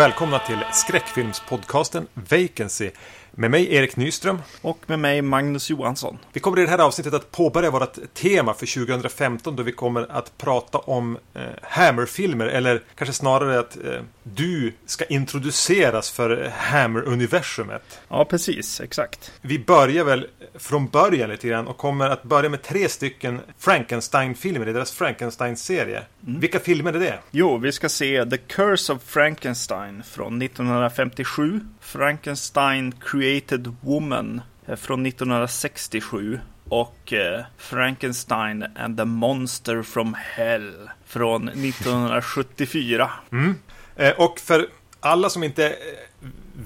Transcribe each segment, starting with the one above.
Välkomna till skräckfilmspodcasten Vacancy med mig Erik Nyström. Och med mig Magnus Johansson. Vi kommer i det här avsnittet att påbörja vårt tema för 2015 då vi kommer att prata om eh, Hammer-filmer eller kanske snarare att eh, du ska introduceras för Hammer-universumet. Ja, precis. Exakt. Vi börjar väl från början lite grann och kommer att börja med tre stycken Frankenstein-filmer i deras Frankenstein-serie. Mm. Vilka filmer är det? Jo, vi ska se The Curse of Frankenstein från 1957. Frankenstein Created Woman från 1967 och eh, Frankenstein and the Monster from Hell från 1974. Mm. Eh, och för alla som inte eh,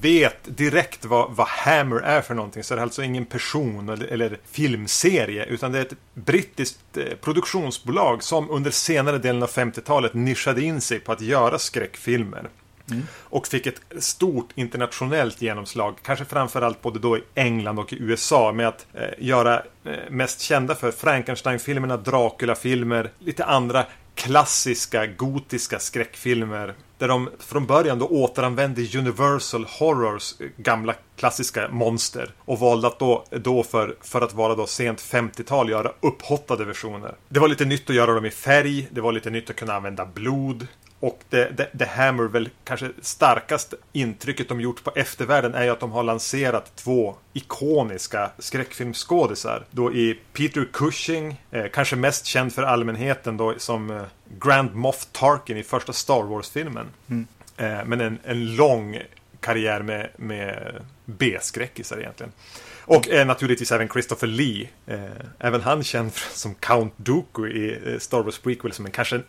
vet direkt vad, vad, Hammer är för någonting så är det alltså ingen person eller, eller filmserie utan det är ett brittiskt eh, produktionsbolag som under senare delen av 50-talet nischade in sig på att göra skräckfilmer. Mm. Och fick ett stort internationellt genomslag, kanske framförallt både då i England och i USA med att eh, göra eh, mest kända för Frankenstein-filmerna, Dracula-filmer, lite andra klassiska gotiska skräckfilmer. Där de från början då återanvände Universal Horrors eh, gamla klassiska monster. Och valde att då, då för, för att vara då sent 50-tal göra upphottade versioner. Det var lite nytt att göra dem i färg. Det var lite nytt att kunna använda blod. Och det, det, det Hammer väl kanske starkaste intrycket de gjort på eftervärlden är ju att de har lanserat två ikoniska skräckfilmsskådisar. Då i Peter Cushing, eh, kanske mest känd för allmänheten då som eh, Grand Moff Tarkin i första Star Wars-filmen. Mm. Eh, men en, en lång karriär med, med B-skräckisar egentligen. Och eh, naturligtvis även Christopher Lee. Eh, även han känd som Count Dooku i eh, Star Wars Prequel som är kanske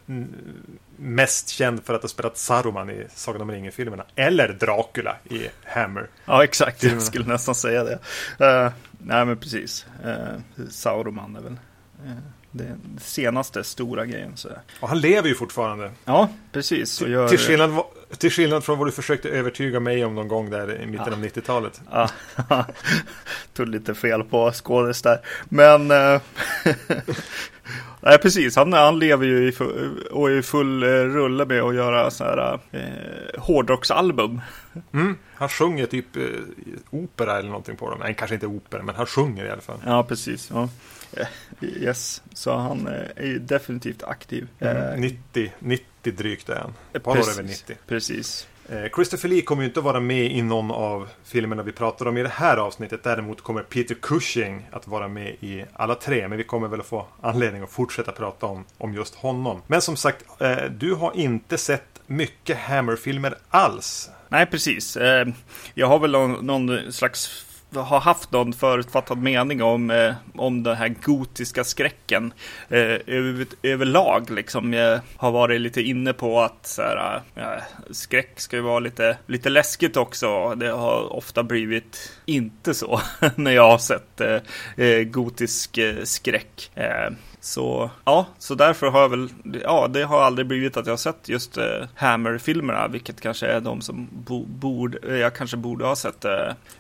mest känd för att ha spelat Saruman i Sagan om ringen-filmerna. Eller Dracula i Hammer. Ja, exakt. Jag skulle nästan säga det. Uh, nej, men precis. Uh, Sauroman är väl uh, det senaste stora grejen. Så. Och han lever ju fortfarande. Ja, precis. Gör... Till, skillnad, till skillnad från vad du försökte övertyga mig om någon gång där i mitten ja. av 90-talet. Ja, tog lite fel på skådis där. Men Nej, precis. Han, han lever ju i full, och är i full eh, rulle med att göra så här eh, hårdrocksalbum. Mm, han sjunger typ eh, opera eller någonting på dem. Nej, kanske inte opera, men han sjunger i alla fall. Ja, precis. Ja. Eh, yes, så han eh, är ju definitivt aktiv. Mm, 90, 90 drygt är han. Ett par år över 90. Precis. Eh, Christopher Lee kommer ju inte vara med i någon av filmerna vi pratar om i det här avsnittet. Däremot kommer Peter Cushing att vara med i alla tre. Men vi kommer väl att få anledning att fortsätta prata om, om just honom. Men som sagt, eh, du har inte sett mycket Hammer-filmer alls. Nej, precis. Eh, jag har väl någon, någon slags har haft någon förutfattad mening om, eh, om den här gotiska skräcken eh, över, överlag. Liksom. Jag har varit lite inne på att så här, eh, skräck ska ju vara lite, lite läskigt också. Det har ofta blivit inte så när jag har sett eh, eh gotisk eh, skräck. Eh, så ja, så därför har jag väl, ja, det har aldrig blivit att jag har sett just eh, Hammer-filmerna, vilket kanske är de som bo, borde, eh, jag kanske borde ha sett. Eh,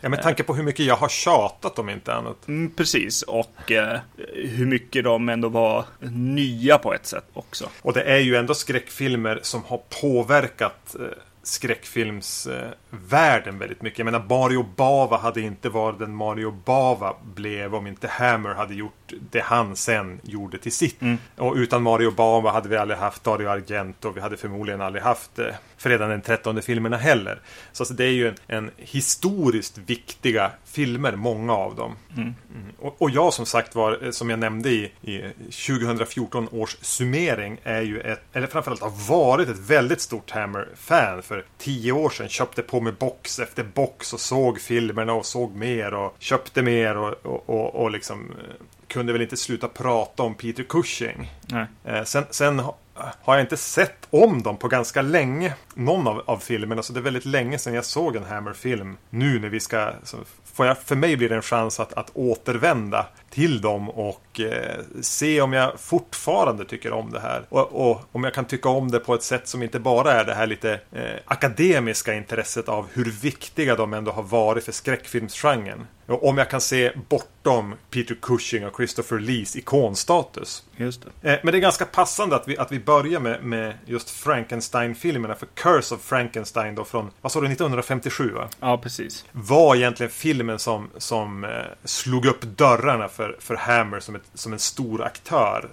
ja, med tanke på hur mycket jag har tjatat om inte annat. Mm, precis, och eh, hur mycket de ändå var nya på ett sätt också. Och det är ju ändå skräckfilmer som har påverkat eh, skräckfilmsvärlden väldigt mycket. Jag menar, Mario Bava hade inte varit den Mario Bava blev om inte Hammer hade gjort det han sen gjorde till sitt. Mm. Och utan Mario Bava hade vi aldrig haft Dario Argento och vi hade förmodligen aldrig haft eh, Fredagen den 13 filmerna heller. Så alltså, det är ju en, en, historiskt viktiga filmer, många av dem. Mm. Mm. Och, och, jag som sagt var, eh, som jag nämnde i, i 2014 års summering, är ju ett, eller framförallt har varit ett väldigt stort Hammer-fan. För tio år sedan köpte på mig box efter box och såg filmerna och såg mer och köpte mer och, och, och, och liksom eh, kunde väl inte sluta prata om Peter Cushing. Eh, sen, sen har jag inte sett om dem på ganska länge. Någon av, av filmerna. Så det är väldigt länge sedan jag såg en Hammer-film. Nu när vi ska... Får jag, för mig blir det en chans att, att återvända till dem och eh, se om jag fortfarande tycker om det här. Och, och, om jag kan tycka om det på ett sätt som inte bara är det här lite eh, akademiska intresset av hur viktiga de ändå har varit för skräckfilmsgenren. Om jag kan se bortom Peter Cushing och Christopher Lees ikonstatus. Just det. Eh, Men det är ganska passande att vi, att vi börjar med, med just Frankenstein-filmerna. För Curse of Frankenstein då från, vad sa du, 1957 va? Ja, precis. Var egentligen filmen som, som eh, slog upp dörrarna för, för Hammer som, ett, som en stor aktör.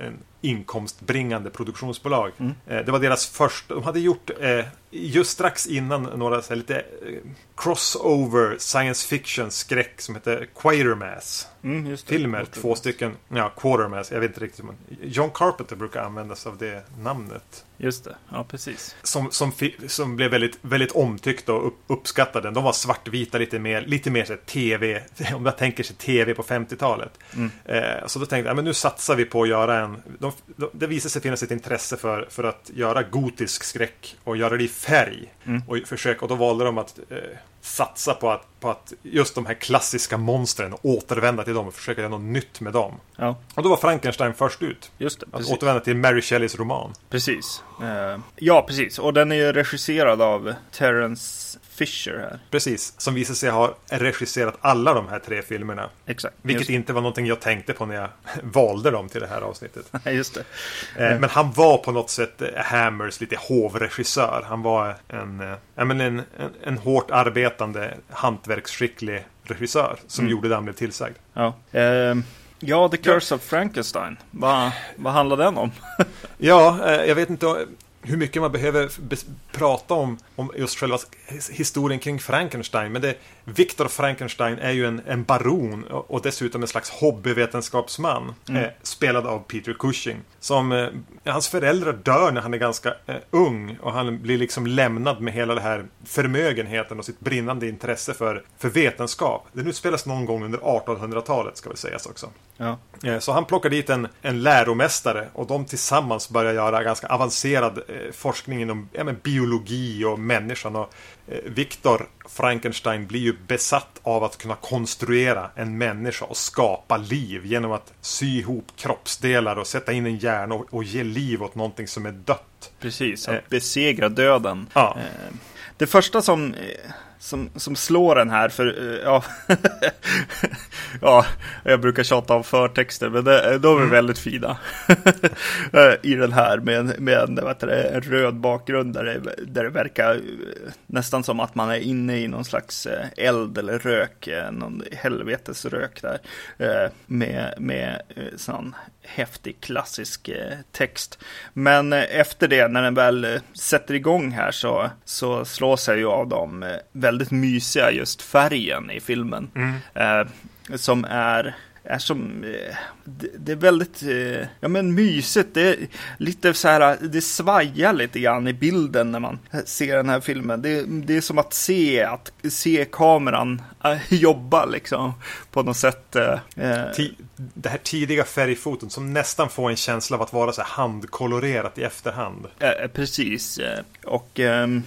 En inkomstbringande produktionsbolag. Eh, det var deras första, de hade gjort just strax innan några så lite eh, crossover science fiction skräck som heter Quatermass. Mm, det. Filmer, två stycken, ja, Quatermass, jag vet inte riktigt. man- John Carpenter brukar använda sig av det namnet. Just det, ja precis. Som, som, som blev väldigt, väldigt omtyckta och upp, uppskattade. De var svartvita lite mer, lite mer så tv, om jag tänker sig tv på 50-talet. Eh, så då tänkte jag, ja, men nu satsar vi på att göra en... De, de, det visade sig finnas ett intresse för, för att göra gotisk skräck och göra det i färg. Och försöka, och då valde de att eh, satsa på att, på att just de här klassiska monstren återvända till dem och försöka göra något nytt med dem. Ja, Och då var Frankenstein först ut. just det. Att Precis. återvända till Mary Shelleys roman. precis. Eh, ja, precis. Och den är ju regisserad av Terence Fisher här. Precis, som visar sig ha regisserat alla de här tre filmerna. Exakt. Vilket inte var någonting jag tänkte på när jag valde dem till det här avsnittet. just det. Eh, Men han var på något sätt eh, Hammers lite hovregissör. Han var en, eh, ja, en, en, en hårt arbetande, hantverksskicklig regissör som gjorde det han blev tillsagd. Ja. Eh, ja, The Curse of Frankenstein. Vad vad handlar den om? Ja, jag vet inte hur mycket man behöver prata om, om just själva historien kring Frankenstein. Men det, Victor Frankenstein är ju en, en baron och, dessutom en slags hobbyvetenskapsman. Eh, spelad av Peter Cushing. Som, eh, hans föräldrar dör när han är ganska eh, ung. Och han blir liksom lämnad med hela den här förmögenheten och sitt brinnande intresse för, för vetenskap. Det nu spelas någon gång under 1800-talet ska väl sägas också. Ja. Eh, Så han plockar dit en, en läromästare och de tillsammans börjar göra ganska avancerad eh, forskning inom ja, biologi och människan. Och, eh, Victor Frankenstein blir ju besatt av att kunna konstruera en människa och skapa liv genom att sy ihop kroppsdelar och sätta in en hjärna och, och ge liv åt någonting som är dött. Precis, att Eh. besegra döden. Ja. Eh, Det första som, som, som slår den här, för eh, ja, ja, jag brukar tjata om förtexter, men det, de är väldigt fina. Eh, i den här med, med en, heter det, en röd bakgrund där det, där det verkar eh, nästan som att man är inne i någon slags eld eller rök, någon helvetesrök där med, med sån häftig klassisk text. Men efter det, när den väl sätter igång här så, så slås jag ju av de eh, väldigt mysiga just färgen i filmen. Eh, som är är som, eh, det, det är väldigt, eh, ja men mysigt. Det är lite så här, det svajar lite grann i bilden när man ser den här filmen. Det, det är som att se, att se kameran eh, jobba liksom på något sätt. det här tidiga färgfoton som nästan får en känsla av att vara så handkolorerat i efterhand. Precis. Och ehm,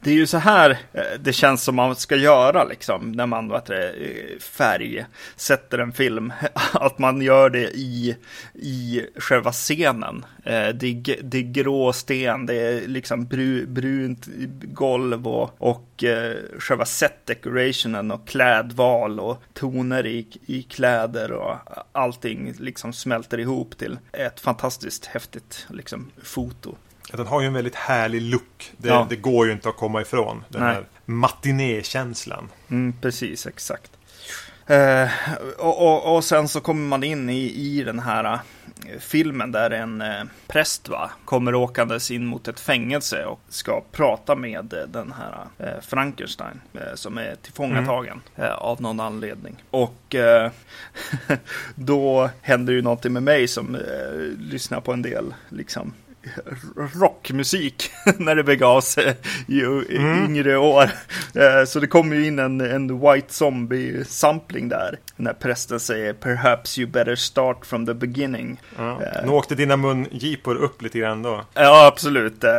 det är ju så här eh, det känns som man ska göra liksom när man vad heter det, eh, färgsätter en film. Att man gör det i, i själva scenen. Eh, det är, det är grå sten, det är liksom bru, brunt golv och, och själva set decorationen och klädval och toner i, i kläder och allting liksom smälter ihop till ett fantastiskt häftigt liksom foto. Den har ju en väldigt härlig look. Det, Ja. det går ju inte att komma ifrån. Den Nej. här matinékänslan. Mm, precis, exakt. Eh, och, och, och sen så kommer man in i, i den här eh, filmen där en eh, präst va, kommer åkandes in mot ett fängelse och ska prata med eh, den här eh, Frankenstein eh, som är tillfångatagen eh, av någon anledning. Och då händer ju någonting med mig som lyssnar på en del liksom rockmusik när det begav sig i, i yngre år. Eh, Så det kommer ju in en, en White Zombie-sampling där. När prästen säger Perhaps you better start from the beginning. Ja. Eh. Nu åkte dina mungipor upp lite grann då. Ja, absolut. Eh,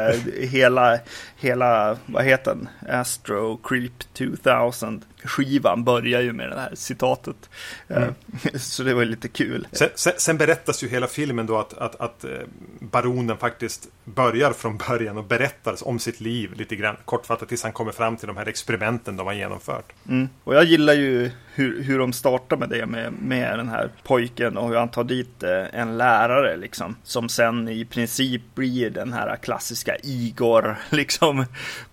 Hela, hela vad heter den? Astro Creep 2000 skivan börjar ju med det här citatet. Mm. Så det var lite kul. Sen, sen, sen, berättas ju hela filmen då att, att, att baronen faktiskt börjar från början och berättar om sitt liv lite grann kortfattat tills han kommer fram till de här experimenten de har genomfört. Mm. Och jag gillar ju hur, hur de startar med det med, med den här pojken och hur han tar dit en lärare liksom som sen i princip blir den här klassiska Igor liksom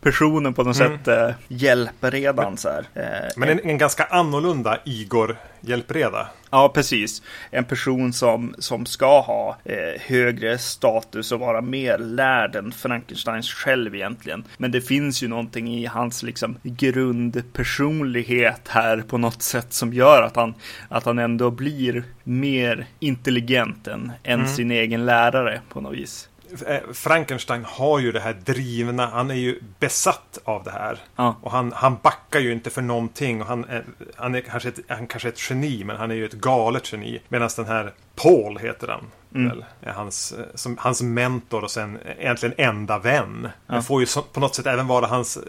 personen på något mm. sätt eh, hjälpredan så här. Eh, Men en, en ganska annorlunda Igor hjälpreda. Ja, precis. En person som, som ska ha eh, högre status och vara mer lärd än Frankensteins själv egentligen. Men det finns ju någonting i hans liksom grundpersonlighet här på något sätt som gör att han, att han ändå blir mer intelligent än, än mm. sin egen lärare på något vis. Eh, Frankenstein har ju det här drivna, han är ju besatt av det här. Ja. Och han, han backar ju inte för någonting. Och han, är, han, är kanske ett, han kanske är ett geni, men han är ju ett galet geni. Medan den här Paul heter han. Mm. Hans, eh, som, hans mentor och sen egentligen enda vän. Ja. Får ju så, på något sätt även vara hans eh,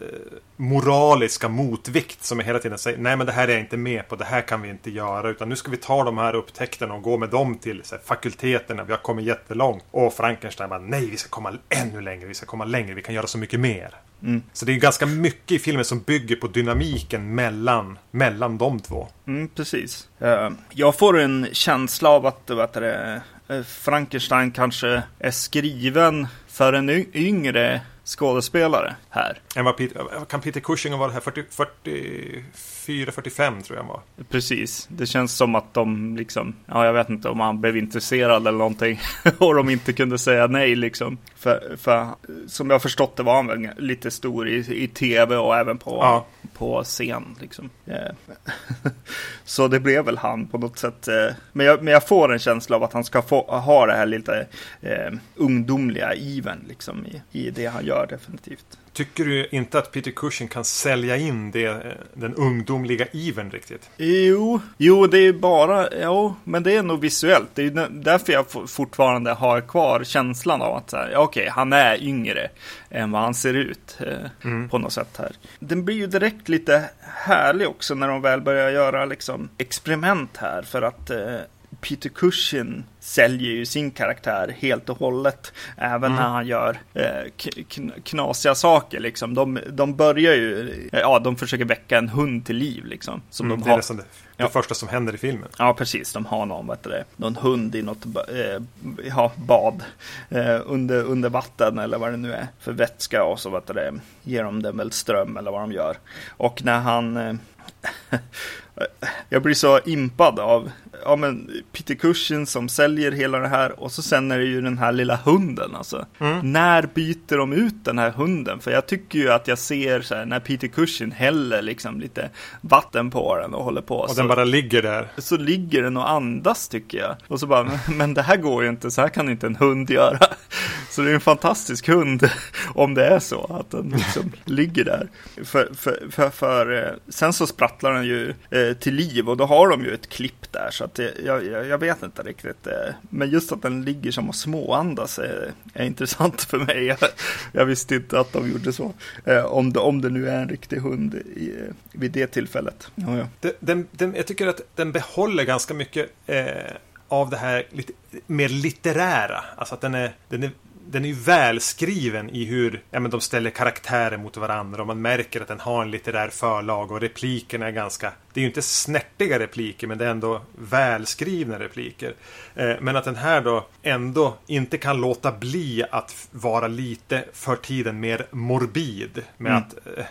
moraliska motvikt som hela tiden säger nej men det här är jag inte med på, det här kan vi inte göra utan nu ska vi ta de här upptäckterna och gå med dem till så här, fakulteterna, vi har kommit jättelångt. Och Frankenstein bara nej vi ska komma ännu längre, vi ska komma längre, vi kan göra så mycket mer. Mm. Så det är ganska mycket i filmen som bygger på dynamiken mellan, mellan de två. Mm, precis. Jag får en känsla av att vad det, uh, Frankenstein kanske är skriven för en yngre skådespelare här. Peter, kan Peter Cushing vara här 40, 44, 45 tror jag han var. Precis, det känns som att de liksom, ja jag vet inte om han blev intresserad eller någonting och de inte kunde säga nej liksom. För, för som jag förstått det var han väl lite stor i, i tv och även på, ja på scen liksom. Yeah. Så det blev väl han på något sätt. Eh, men jag, men jag får en känsla av att han ska få, ha det här lite eh, ungdomliga iven liksom i, i det han gör definitivt. Tycker du inte att Peter Cushing kan sälja in det, eh, den ungdomliga iven riktigt? Jo, jo det är bara, jo, men det är nog visuellt. Det är därför jag fortfarande har kvar känslan av att okej, okay, han är yngre än vad han ser ut eh, mm. på något sätt här. Den blir ju direkt lite härlig också när de väl börjar göra liksom experiment här för att eh, Peter Cushing säljer ju sin karaktär helt och hållet. Även mm. när han gör eh, knasiga saker liksom. De, de börjar ju, ja de försöker väcka en hund till liv liksom. Som mm, de det är nästan det, det ja. första som händer i filmen. Ja precis, de har någon, vet det, någon hund i något eh, ja, bad eh, under, under vatten eller vad det nu är för vätska och så vet det, ger de den väl ström eller vad de gör. Och när han eh, jag blir så impad av ja, men Peter Cushing som säljer hela det här och så sen är det ju den här lilla hunden alltså. Mm. När byter de ut den här hunden? För jag tycker ju att jag ser så här, när Peter Cushing häller liksom lite vatten på den och håller på. Och så, den bara ligger där. Så ligger den och andas tycker jag. Och så bara, men det här går ju inte, så här kan inte en hund göra. Så det är en fantastisk hund om det är så att den liksom ligger där. För, för, för, för, eh, sen så sprattlar den ju eh, till liv och då har de ju ett klipp där så att jag, jag, jag, vet inte riktigt. Eh, men just att den ligger som och småandas är, är intressant för mig. Jag, jag, visste inte att de gjorde så. Eh, om, det, om det nu är en riktig hund i, vid det tillfället. Ja, ja. Den, den, jag tycker att den behåller ganska mycket eh, av det här lite mer litterära. Alltså att den är, den är den är ju välskriven i hur ja, men de ställer karaktärer mot varandra och man märker att den har en litterär förlag och replikerna är ganska... Det är ju inte snärtiga repliker men det är ändå välskrivna repliker. Eh, men att den här då ändå inte kan låta bli att vara lite för tiden mer morbid. Med mm. att eh,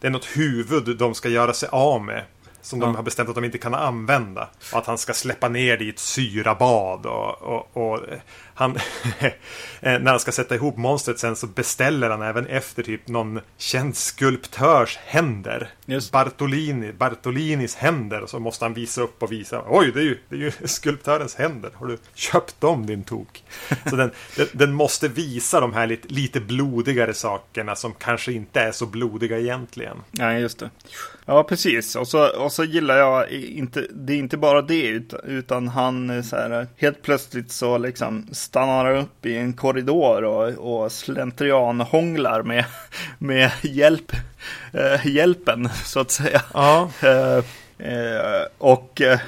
det är något huvud de ska göra sig av med. Som ja. de har bestämt att de inte kan använda. Och att han ska släppa ner det i ett syrabad. Och, och, och han, när han ska sätta ihop monstret sen så beställer han även efter typ någon känd skulptörs händer. Just. Bartolini, Bartolinis händer. Och så måste han visa upp och visa. Oj, det är ju, det är ju skulptörens händer. Har du köpt dem din tok? Så den, den, den, måste visa de här lite, lite blodigare sakerna som kanske inte är så blodiga egentligen. Ja, just det. Ja, precis. Och så, och så gillar jag inte, det är inte bara det, utan, utan han så här, helt plötsligt så liksom stannar upp i en korridor och, och slentrianhånglar med, med hjälp, eh, hjälpen, så att säga. Ja. Eh, Eh, och eh,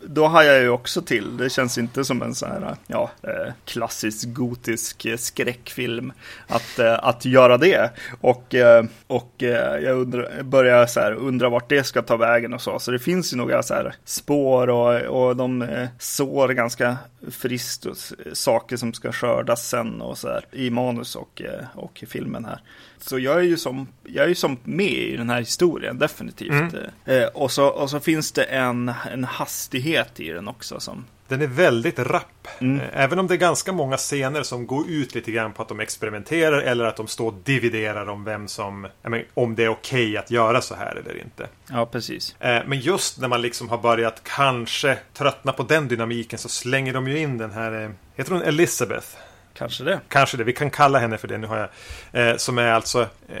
då har jag ju också till, det känns inte som en sån här ja, eh, klassisk gotisk skräckfilm att, eh, att göra det. Och, eh, och jag undrar, börjar så här, undra vart det ska ta vägen och så. Så det finns ju några så här spår och, och de sår ganska friskt och saker som ska skördas sen och så här i manus och, och filmen här. Så jag är ju som, jag är ju som med i den här historien, definitivt. Mm. Eh, och, så, och så finns det en, en hastighet i den också som... Den är väldigt rapp. Mm. Eh, även om det är ganska många scener som går ut lite grann på att de experimenterar eller att de står och dividerar om vem som... Men, om det är okej okay att göra så här eller inte. Ja, precis. Eh, men just när man liksom har börjat kanske tröttna på den dynamiken så slänger de ju in den här... Eh, heter hon Elizabeth? Kanske det. Kanske det. Vi kan kalla henne för det. Nu har jag. Eh, som är alltså eh,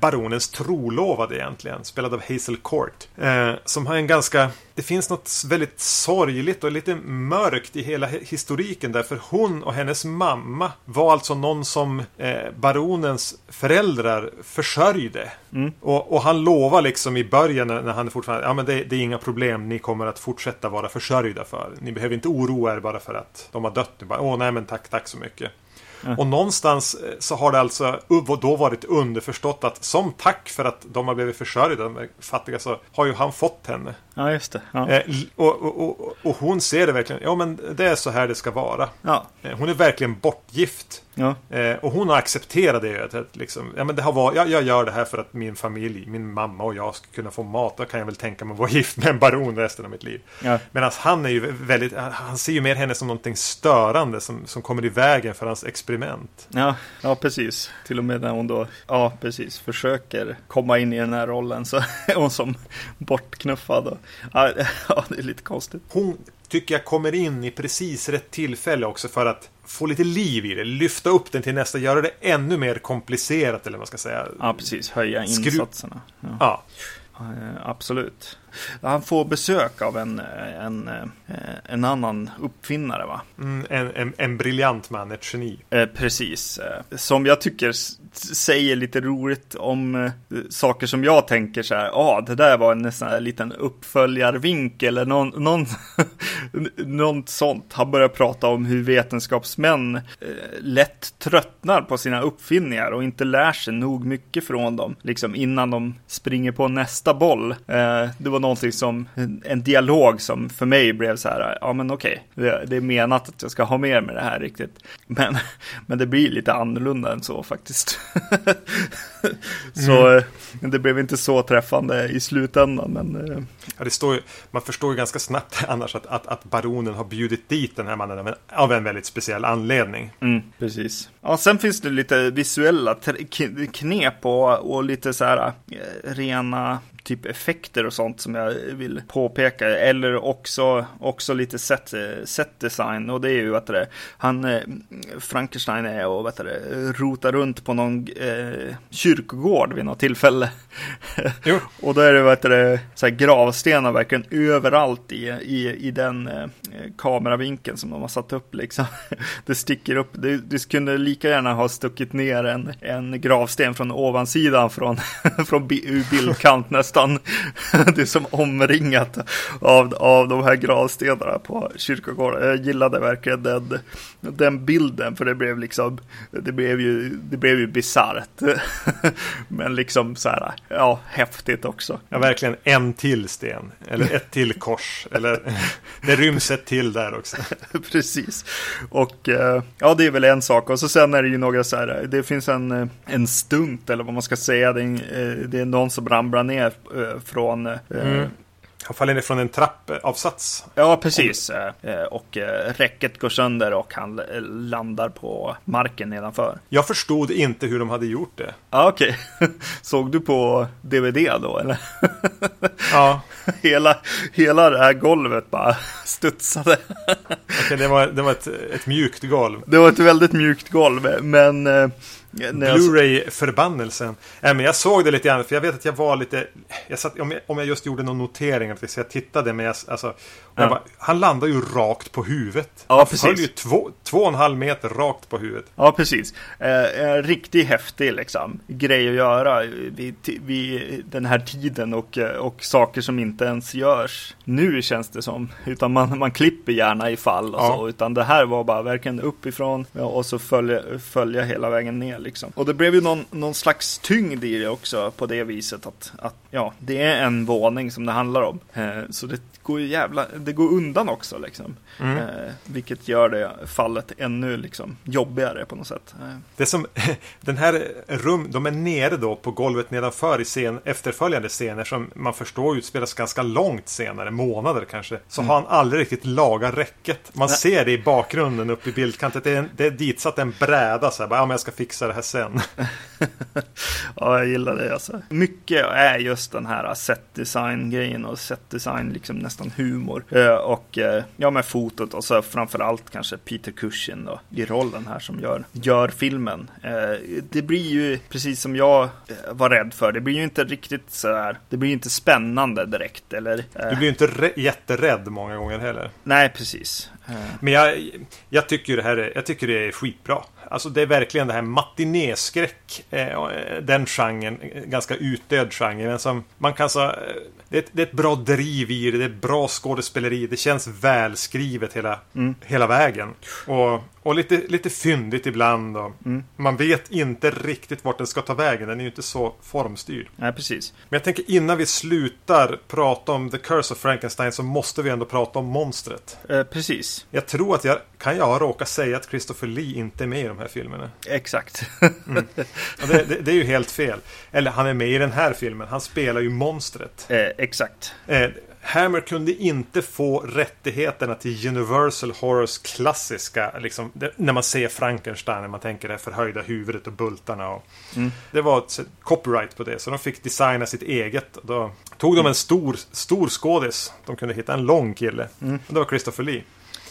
baronens trolovade egentligen. Spelad av Hazel Court. Eh, som har en ganska det finns något väldigt sorgligt och lite mörkt i hela historiken där. För hon och hennes mamma var alltså någon som eh, baronens föräldrar försörjde. Mm. Och, och, han lovar liksom i början när han är fortfarande, ja men det, det, är inga problem, ni kommer att fortsätta vara försörjda för. Ni behöver inte oroa er bara för att de har dött. Åh nej men tack, tack så mycket. Mm. Och någonstans eh, så har det alltså då varit underförstått att som tack för att de har blivit försörjda, de fattiga, så har ju han fått henne. Ja, just det. Ja. Eh, och, och, och, och, hon ser det verkligen, ja men det är så här det ska vara. Ja. Eh, hon är verkligen bortgift. Ja. Eh, och hon har accepterat det. Att, liksom, ja, men det har varit, jag, jag gör det här för att min familj, min mamma och jag ska kunna få mat. Då kan jag väl tänka mig att vara gift med en baron resten av mitt liv. Ja. Medan han är ju väldigt, han ser ju mer henne som någonting störande som, som kommer i vägen för hans experiment. Ja, ja, precis. Till och med när hon då, ja precis, försöker komma in i den här rollen så är hon som bortknuffad. Och, ja, ja, det är lite konstigt. Hon tycker jag kommer in i precis rätt tillfälle också för att få lite liv i det, lyfta upp den till nästa, göra det ännu mer komplicerat eller vad man ska säga. Ja, precis, höja insatserna. Ja. ja. Absolut. Han får besök av en, en, eh, en annan uppfinnare va? Mm, en, en, en briljant man, ett geni. Eh, precis. Eh, som jag tycker säger lite roligt om eh, saker som jag tänker så här. Ja, ah, det där var en sån här liten uppföljarvinkel, eller någon, någon, något sånt. Han börjar prata om hur vetenskapsmän eh, lätt tröttnar på sina uppfinningar och inte lär sig nog mycket från dem. Liksom innan de springer på nästa boll. Eh, det var någonting som, en dialog som för mig blev så här, ja men okej, det, det, är menat att jag ska ha med mig det här riktigt. Men, men det blir lite annorlunda än så faktiskt. så mm. det blev inte så träffande i slutändan. Men, eh, ja, det står ju, man förstår ju ganska snabbt annars att, att, att baronen har bjudit dit den här mannen av en, av en väldigt speciell anledning. Mm, precis. Ja, sen finns det lite visuella knep och, och lite så här eh, rena typ effekter och sånt som jag vill påpeka. Eller också, också lite set, set design. Och det är ju att han, eh, Frankenstein är och vet det, rotar runt på någon eh, kyrkogård vid något tillfälle. och då är det, vet det så här gravstenar verkligen överallt i, i, i den eh, kameravinkeln som de har satt upp liksom. det sticker upp. Det, det kunde lika gärna ha stuckit ner en, en gravsten från ovansidan från, från bildkant nästan nästan det är som omringat av, av de här gravstenarna på kyrkogården. Jag gillade verkligen den, den bilden för det blev liksom, det blev ju, det blev ju bisarrt. Men liksom så här, ja, häftigt också. Ja, verkligen en till sten. Eller ett till kors. Eller det ryms ett till där också. Precis. Och eh, ja, det är väl en sak. Och så sen är det ju några så här, det finns en, en stunt eller vad man ska säga. Det är, eh, det är någon som ramlar ner Eh, från eh, mm. Han faller ner från en trappavsats. Ja, precis. Eh, och räcket går sönder och han landar på marken nedanför. Jag förstod inte hur de hade gjort det. Ja, okej. Okay. Såg du på DVD då, eller? Ja. hela, hela det här golvet bara studsade. okay, det var, det var ett, ett mjukt golv. Det var ett väldigt mjukt golv, men Alltså- Blu-ray-förbannelsen. Äh, men jag såg det lite grann, för jag vet att jag var lite... Jag satt, om, jag, om jag just gjorde någon notering, att jag tittade, men jag, alltså, ja. bara, han landar ju rakt på huvudet. Ja, han precis. föll ju två, två och en halv meter rakt på huvudet. Ja, precis. Eh, riktigt häftig liksom, grej att göra vid, vid den här tiden och, och saker som inte ens görs nu känns det som. Utan man, man klipper gärna i fall och ja. så. Utan det här var bara verkligen uppifrån och så följa, följa hela vägen ner liksom. Och det blev ju någon, någon slags tyngd i det också på det viset att, att ja, det är en våning som det handlar om. Eh, så det går ju jävla, det går undan också liksom. Mm. Eh, vilket gör det fallet ännu liksom jobbigare på något sätt. Eh. Det som, den här rum, de är nere då på golvet nedanför i scen, efterföljande scener som man förstår utspelas ganska långt senare, månader kanske. Så mm. har han aldrig riktigt lagat räcket. Man Nej. ser det i bakgrunden uppe i bildkanten. Det är, det är ditsatt en bräda så här, bara, ja men jag ska fixa det här sen. ja, jag gillar det alltså. Mycket är just den här set design grejen och set design liksom nästan humor. Eh, och eh, ja, med fotot och så framförallt kanske Peter Cushing då, i rollen här som gör, gör filmen. Eh, det blir ju precis som jag var rädd för. Det blir ju inte riktigt så här. Det blir ju inte spännande direkt. Eller, du blir ju inte jätterädd många gånger heller. Nej, precis. Men jag, jag tycker det här är, jag tycker det är skitbra. Alltså det är verkligen det här matinéskräck. Eh, den genren, ganska utdöd genre. Men som man kan säga, det, är ett, det är ett bra driv i det, det är bra skådespeleri. Det känns välskrivet hela, mm. hela vägen. Och, och lite, lite fyndigt ibland. Och mm. Man vet inte riktigt vart den ska ta vägen. Den är ju inte så formstyrd. Nej, precis. Men jag tänker innan vi slutar prata om The Curse of Frankenstein så måste vi ändå prata om monstret. Eh, precis. Jag tror att jag kan jag ha råkat säga att Christopher Lee inte är med i de här filmerna. Exakt. mm. det, det, det, är ju helt fel. Eller han är med i den här filmen. Han spelar ju monstret. Eh, exakt. Eh, Hammer kunde inte få rättigheterna till Universal Horrors klassiska, liksom, det, när man ser Frankenstein, när man tänker det förhöjda huvudet och bultarna. Och, mm. Det var ett copyright på det, så de fick designa sitt eget. Då tog de en stor, stor skådis. De kunde hitta en lång kille. Mm. Och det var Christopher Lee.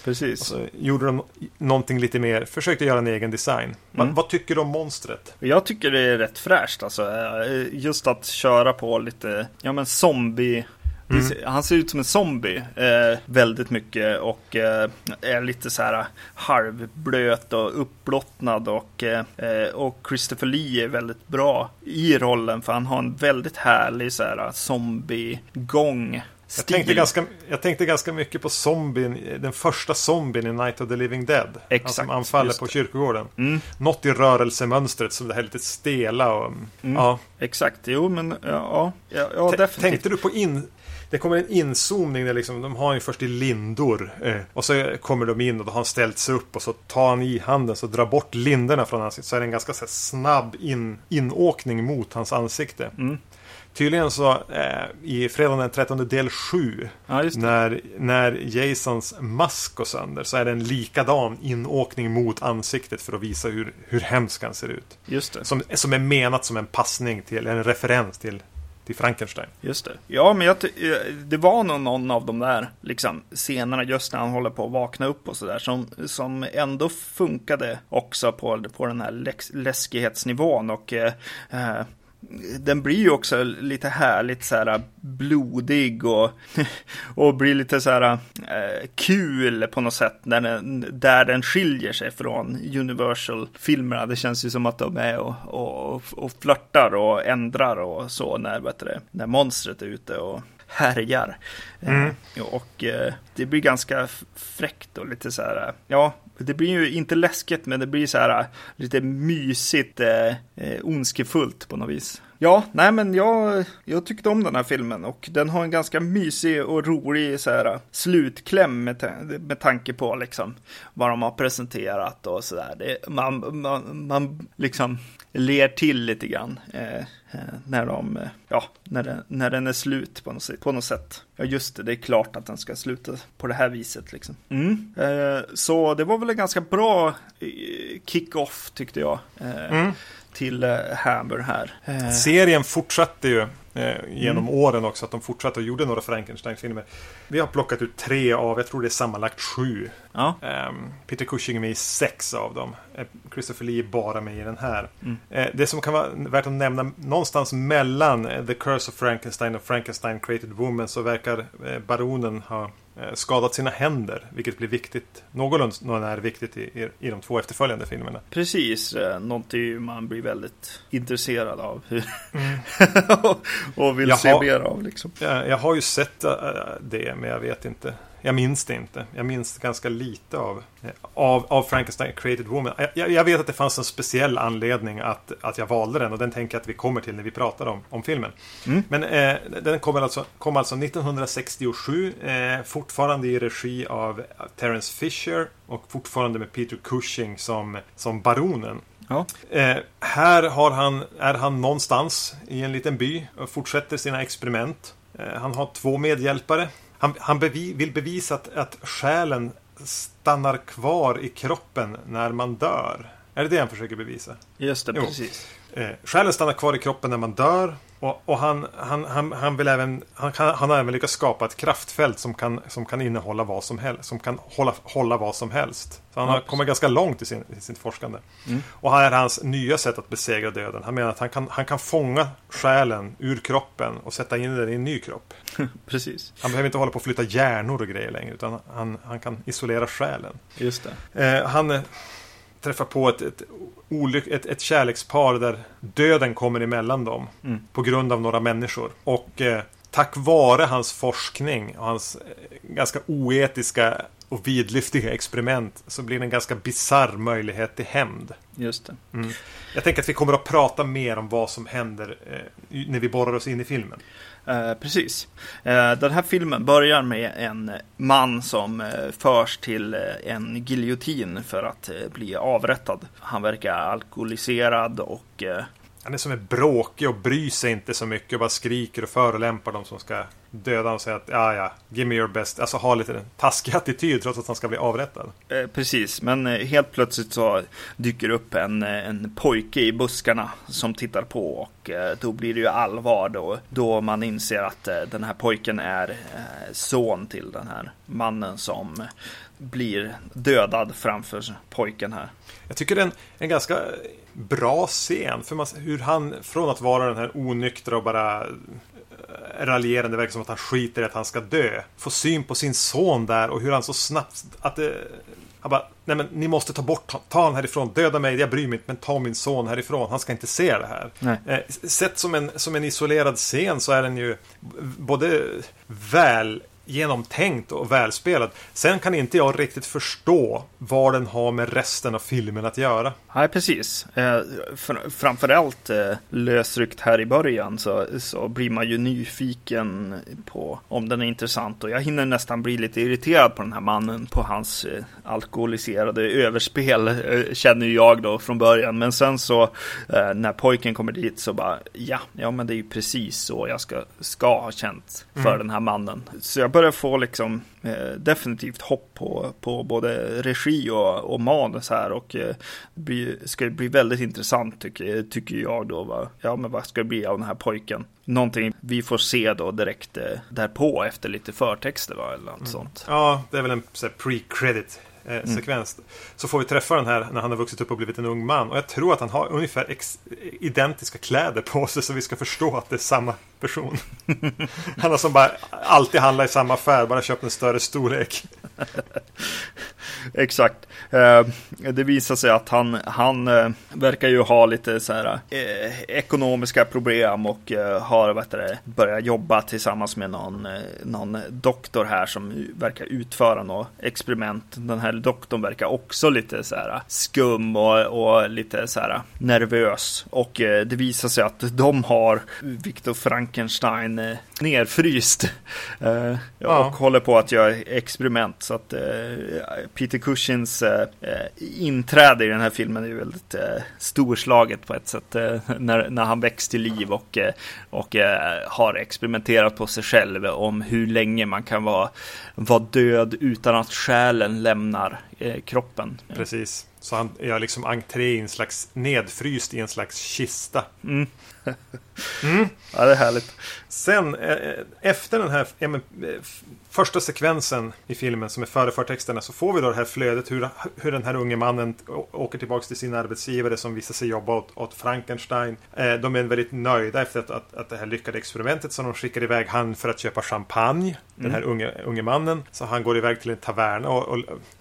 Precis. Och så gjorde de någonting lite mer, försökte göra en egen design. Mm. Vad tycker du om monstret? Jag tycker det är rätt fräscht alltså. Eh, just att köra på lite, ja men zombie Mm. Han ser ut som en zombie eh, väldigt mycket och eh, är lite så här halvblöt och uppblottnad och, eh, och Christopher Lee är väldigt bra i rollen för han har en väldigt härlig så här zombie-gång. Jag tänkte, ganska, jag tänkte ganska mycket på zombien, den första zombien i Night of the Living Dead. Exakt, som anfaller på kyrkogården. Mm. Något i rörelsemönstret som det här lite stela och... Mm. Ja. Exakt, jo men ja, ja, ja definitivt. Tänkte du på in, det kommer en inzoomning där liksom, de har ju först i lindor. Eh, och så kommer de in och då har han ställt sig upp och så tar han i handen så drar bort lindorna från ansiktet. Så är det en ganska här, snabb in, inåkning mot hans ansikte. Mm. Tydligen så eh, i fredagen den 13 del 7 ja, när, när Jasons mask går sönder så är det en likadan inåkning mot ansiktet för att visa hur, hur hemsk han ser ut. Just det. Som, som är menat som en passning till, en referens till till Frankenstein. Just det. Ja, men jag eh, det var nog någon av de där liksom, scenerna just när han håller på att vakna upp och sådär som, som ändå funkade också på, på den här läskighetsnivån och eh, eh den blir ju också lite härligt så här blodig och, och blir lite så här eh, kul på något sätt när den, där den skiljer sig från Universal-filmerna. Det känns ju som att de är och, och, och flörtar och ändrar och så när, vet du, när monstret är ute och härjar. Mm. Eh, och eh, det blir ganska fräckt och lite så här, ja, det blir ju inte läskigt, men det blir så här äh, lite mysigt, eh, ondskefullt på något vis. Ja, nej men jag, jag tyckte om den här filmen och den har en ganska mysig och rolig så här, slutkläm med, med tanke på liksom vad de har presenterat och sådär. Man, man, man liksom ler till lite grann. Eh, Eh, när, de, eh, ja, när, den, när den är slut på något, på något sätt. Ja, just det, det är klart att den ska sluta på det här viset. Liksom. Mm. Eh, så det var väl en ganska bra kick-off tyckte jag. Eh, mm. Till eh, Hammer här. Eh, Serien fortsatte ju eh, genom åren också. Att de fortsatte och gjorde några Frankenstein-filmer. Vi har plockat ut tre av, jag tror det är sammanlagt sju. ja, Ehm, Peter Cushing är med i sex av dem. Christopher Lee är bara med i den här. Mm. Eh, det som kan vara värt att nämna någonstans mellan The Curse of Frankenstein och Frankenstein Created Woman så verkar baronen ha skadat sina händer. Vilket blir viktigt, någorlunda är viktigt i, i, i de två efterföljande filmerna. precis. eh, Någonting man blir väldigt intresserad av. och vill se Jaha. mer av liksom. Jag, jag har ju sett eh, det, men jag vet inte. Jag minns det inte. Jag minns ganska lite av, av, av Frankenstein Created Woman. Jag- Jag, jag vet att det fanns en speciell anledning att, att jag valde den och den tänker jag att vi kommer till när vi pratar om, om filmen. Mm. Men eh, den kom alltså, kom alltså 1967, eh, fortfarande i regi av Terence Fisher och fortfarande med Peter Cushing som, som baronen. Ja, Eh, här har han, är han någonstans i en liten by och fortsätter sina experiment. Eh, han har två medhjälpare. Han, han bevi, vill bevisa att, att själen stannar kvar i kroppen när man dör. Är det det han försöker bevisa? just det, Jo. precis. Eh, själen stannar kvar i kroppen när man dör. Och, och han, han, han, han vill även han, kan, han har även lyckats skapa ett kraftfält som kan, som kan innehålla vad som helst. Som kan hålla, hålla vad som helst. Så han har kommit ganska långt i, sin, i sitt forskande. Mm. Och här är hans nya sätt att besegra döden. Han menar att han kan, han kan fånga själen ur kroppen och sätta in den i en ny kropp. Precis, Han behöver inte hålla på och flytta hjärnor och grejer längre. Utan han, han kan isolera själen. just det. Eh, han träffar på ett, ett, ett, ett kärlekspar där döden kommer emellan dem. Mm. På grund av några människor. Och eh, tack vare hans forskning och hans eh, ganska oetiska och vidlyftiga experiment så blir det en ganska bizarr möjlighet till hämnd. Just det. Mm. Jag tänker att vi kommer att prata mer om vad som händer eh, när vi borrar oss in i filmen. Eh, precis. Eh, den här filmen börjar med en man som eh, förs till eh, en giljotin för att eh, bli avrättad. Han verkar alkoholiserad och Han är som är bråkig och bryr sig inte så mycket och bara skriker och förolämpar de som ska döda och säger att ja, ja, give me your best. Alltså ha lite taskig attityd trots att han ska bli avrättad. Eh, precis, men eh, helt plötsligt så dyker upp en, eh, en pojke i buskarna som tittar på och eh, då blir det ju allvar då, då man inser att eh, den här pojken är eh, son till den här mannen som blir dödad framför pojken här. Jag tycker det är en, en ganska bra scen. För man, hur han, från att vara den här onyktra och bara raljerande, verkar som att han skiter i att han ska dö. Får syn på sin son där och hur han så snabbt att det... Han bara, nej men ni måste ta bort, ta, ta han härifrån, döda mig, jag bryr mig inte, men ta min son härifrån, han ska inte se det här. Nej. Eh, sett som en, som en isolerad scen så är den ju både väl genomtänkt och välspelad. Sen kan inte jag riktigt förstå vad den har med resten av filmen att göra. Nej, precis. Eh, fr- framförallt eh, lösryckt här i början så, så blir man ju nyfiken på om den är intressant och jag hinner nästan bli lite irriterad på den här mannen på hans eh, alkoholiserade överspel eh, känner jag då från början. Men sen så eh, när pojken kommer dit så bara ja, ja men det är ju precis så jag ska, ska ha känt för den här mannen. Så jag börjar få liksom eh, definitivt hopp på, på både regi och, och manus här och eh, det blir, ska det bli väldigt intressant tycker, tycker jag då. Va? Ja, men vad ska det bli av den här pojken? Någonting vi får se då direkt eh, därpå efter lite förtexter va? eller något sånt. Ja, det är väl en pre-credit eh, sekvens. Så får vi träffa den här när han har vuxit upp och blivit en ung man. Och jag tror att han har ungefär identiska kläder på sig så vi ska förstå att det är samma person. han har som bara alltid handlar i samma affär, bara köpt en större storlek. Exakt. Eh, det visar sig att han, han eh, verkar ju ha lite så här eh, ekonomiska problem och har vet du, börjat jobba tillsammans med någon, någon doktor här som verkar utföra något experiment. Den här doktorn verkar också lite så här skum och, och lite så här nervös. Och det visar sig att de har Viktor Frankenstein eh, nerfryst. Eh, Ja. Och håller på att göra experiment. Så att eh, Peter Cushings eh, eh, inträde i den här filmen är väldigt eh, storslaget på ett sätt. När, när han väcks till liv och, och har experimenterat på sig själv om hur länge man kan vara, vara död utan att själen lämnar kroppen. Precis. Så han gör liksom entré i en slags nedfryst i en slags kista. Mm. Mm. Ja, det är härligt. Sen eh, efter den här ja, men, eh, första sekvensen i filmen som är före förtexterna så får vi då det här flödet hur, hur den här unge mannen åker tillbaka till sin arbetsgivare som visar sig jobba åt, åt Frankenstein. Eh, de är väldigt nöjda efter att, att, att det här lyckade experimentet så de skickar iväg han för att köpa champagne. Mm. Den här unge, unge mannen. Så han går iväg till en taverna och, och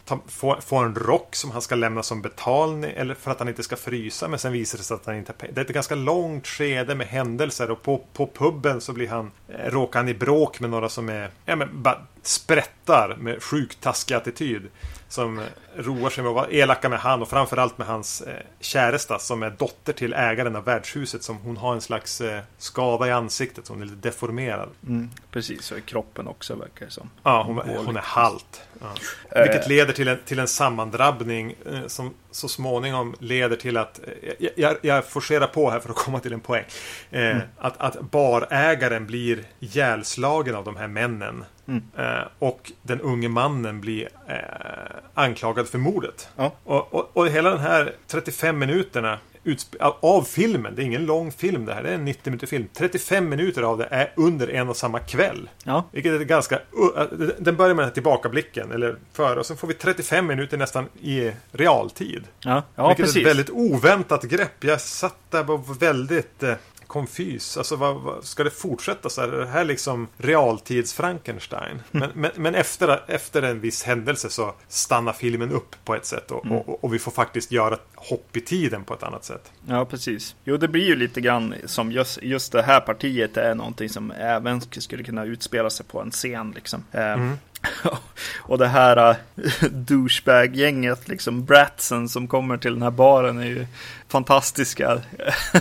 ta, få, få en rock som han ska lämna som betalning eller för att han inte ska frysa. Men sen visar det sig att han inte Det är ett ganska långt skede med händelser och på, på puben så blir han, eh, råkar han i bråk med några som är, ja men sprättar med sjukt taskig attityd som roar sig med att vara elaka med han och framförallt med hans eh, käresta som är dotter till ägaren av värdshuset som hon har en slags eh, skada i ansiktet hon är lite deformerad. Mm, precis, och i kroppen också verkar det som. Ja, hon, hon är halt. Ja. Eh. Vilket leder till en, till en sammandrabbning eh, som så småningom leder till att eh, jag, jag forcerar på här för att komma till en poäng. Eh, mm. att, att barägaren blir ihjälslagen av de här männen. Mm. Eh, och den unge mannen blir eh, anklagad för mordet. Ja. Och, och, och, hela den här 35 minuterna av filmen, det är ingen lång film det här, det är en 90 minuter film. 35 minuter av det är under en och samma kväll. Ja. Vilket är ganska... Den börjar med den här tillbakablicken, eller före, och sen får vi 35 minuter nästan i realtid. Ja, ja vilket precis. är ett väldigt oväntat grepp. Jag satt där och var väldigt... Konfys. Alltså vad, vad, ska det fortsätta så här? Är det här liksom realtids Frankenstein? Men, men, men, efter, efter en viss händelse så stannar filmen upp på ett sätt och, mm. och, och, vi får faktiskt göra hopp i tiden på ett annat sätt. Ja, precis. Jo, det blir ju lite grann som just, just det här partiet är någonting som även skulle kunna utspela sig på en scen liksom. Eh, mm. Och det här uh, douchebag-gänget, liksom bratsen som kommer till den här baren är ju fantastiska.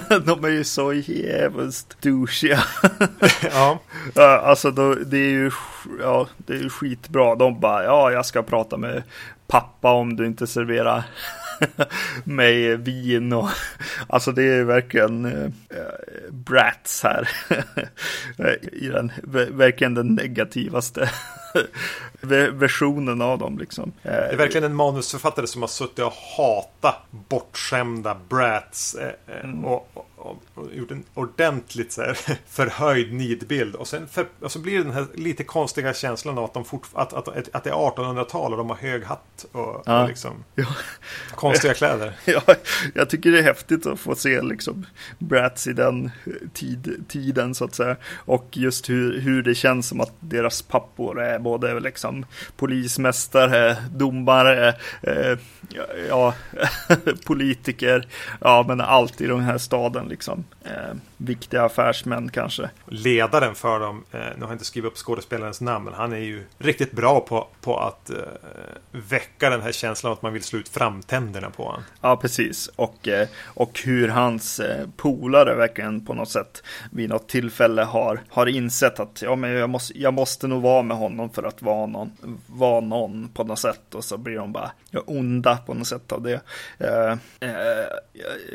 de är ju så jävligt douchiga. ja. Alltså då, det är ju ja, det är skitbra. De bara, ja, jag ska prata med pappa om du inte serverar med vin och alltså det är verkligen äh, brats här. I den, verkligen den negativaste versionen av dem liksom. Det är verkligen en manusförfattare som har suttit och hatat bortskämda brats eh, mm. och, och, gjort en ordentligt så här, förhöjd nidbild. Och sen för, och så blir det den här lite konstiga känslan av att, de fort, att, att, att, att det är 1800-tal och de har hög hatt och, ja. och liksom ja. konstiga kläder. Ja, jag tycker det är häftigt att få se liksom Brats i den tid, tiden så att säga. Och just hur, hur det känns som att deras pappor är både liksom polismästare, domare, eh, ja, politiker, ja men allt i den här staden liksom. Eh, viktiga affärsmän kanske. Ledaren för dem, eh, nu har jag inte skrivit upp skådespelarens namn, men han är ju riktigt bra på, på att eh, väcka den här känslan att man vill slå ut framtänderna på honom. Ja, precis. Och, eh, och hur hans eh, polare verkligen på något sätt vid något tillfälle har, har insett att ja, men jag, måste, jag måste nog vara med honom för att vara någon, vara någon på något sätt. Och så blir de bara ja, onda på något sätt av det. Eh,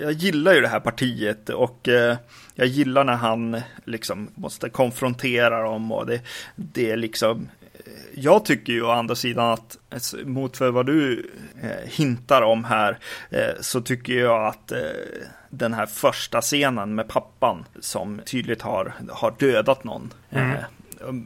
jag, gillar ju det här partiet och eh, jag gillar när han liksom måste konfrontera dem och det, det är liksom jag tycker ju å andra sidan att mot för vad du eh, hintar om här eh, så tycker jag att eh, den här första scenen med pappan som tydligt har, har dödat någon. Mm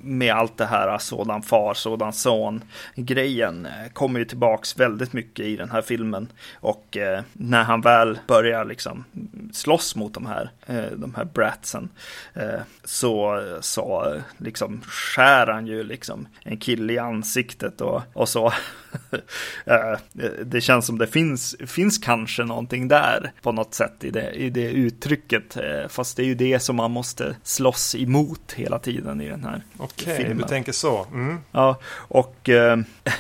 med allt det här sådan far, sådan son grejen eh, kommer ju tillbaks väldigt mycket i den här filmen. Och eh, när han väl börjar liksom slåss mot de här, eh, de här bratsen eh, så, eh, så eh, liksom skär han ju liksom en kille i ansiktet och, och så. Det känns som det finns, finns kanske någonting där på något sätt i det, i det uttrycket. Fast det är ju det som man måste slåss emot hela tiden i den här Okej, okay, du tänker så. Mm. Ja, och, eh,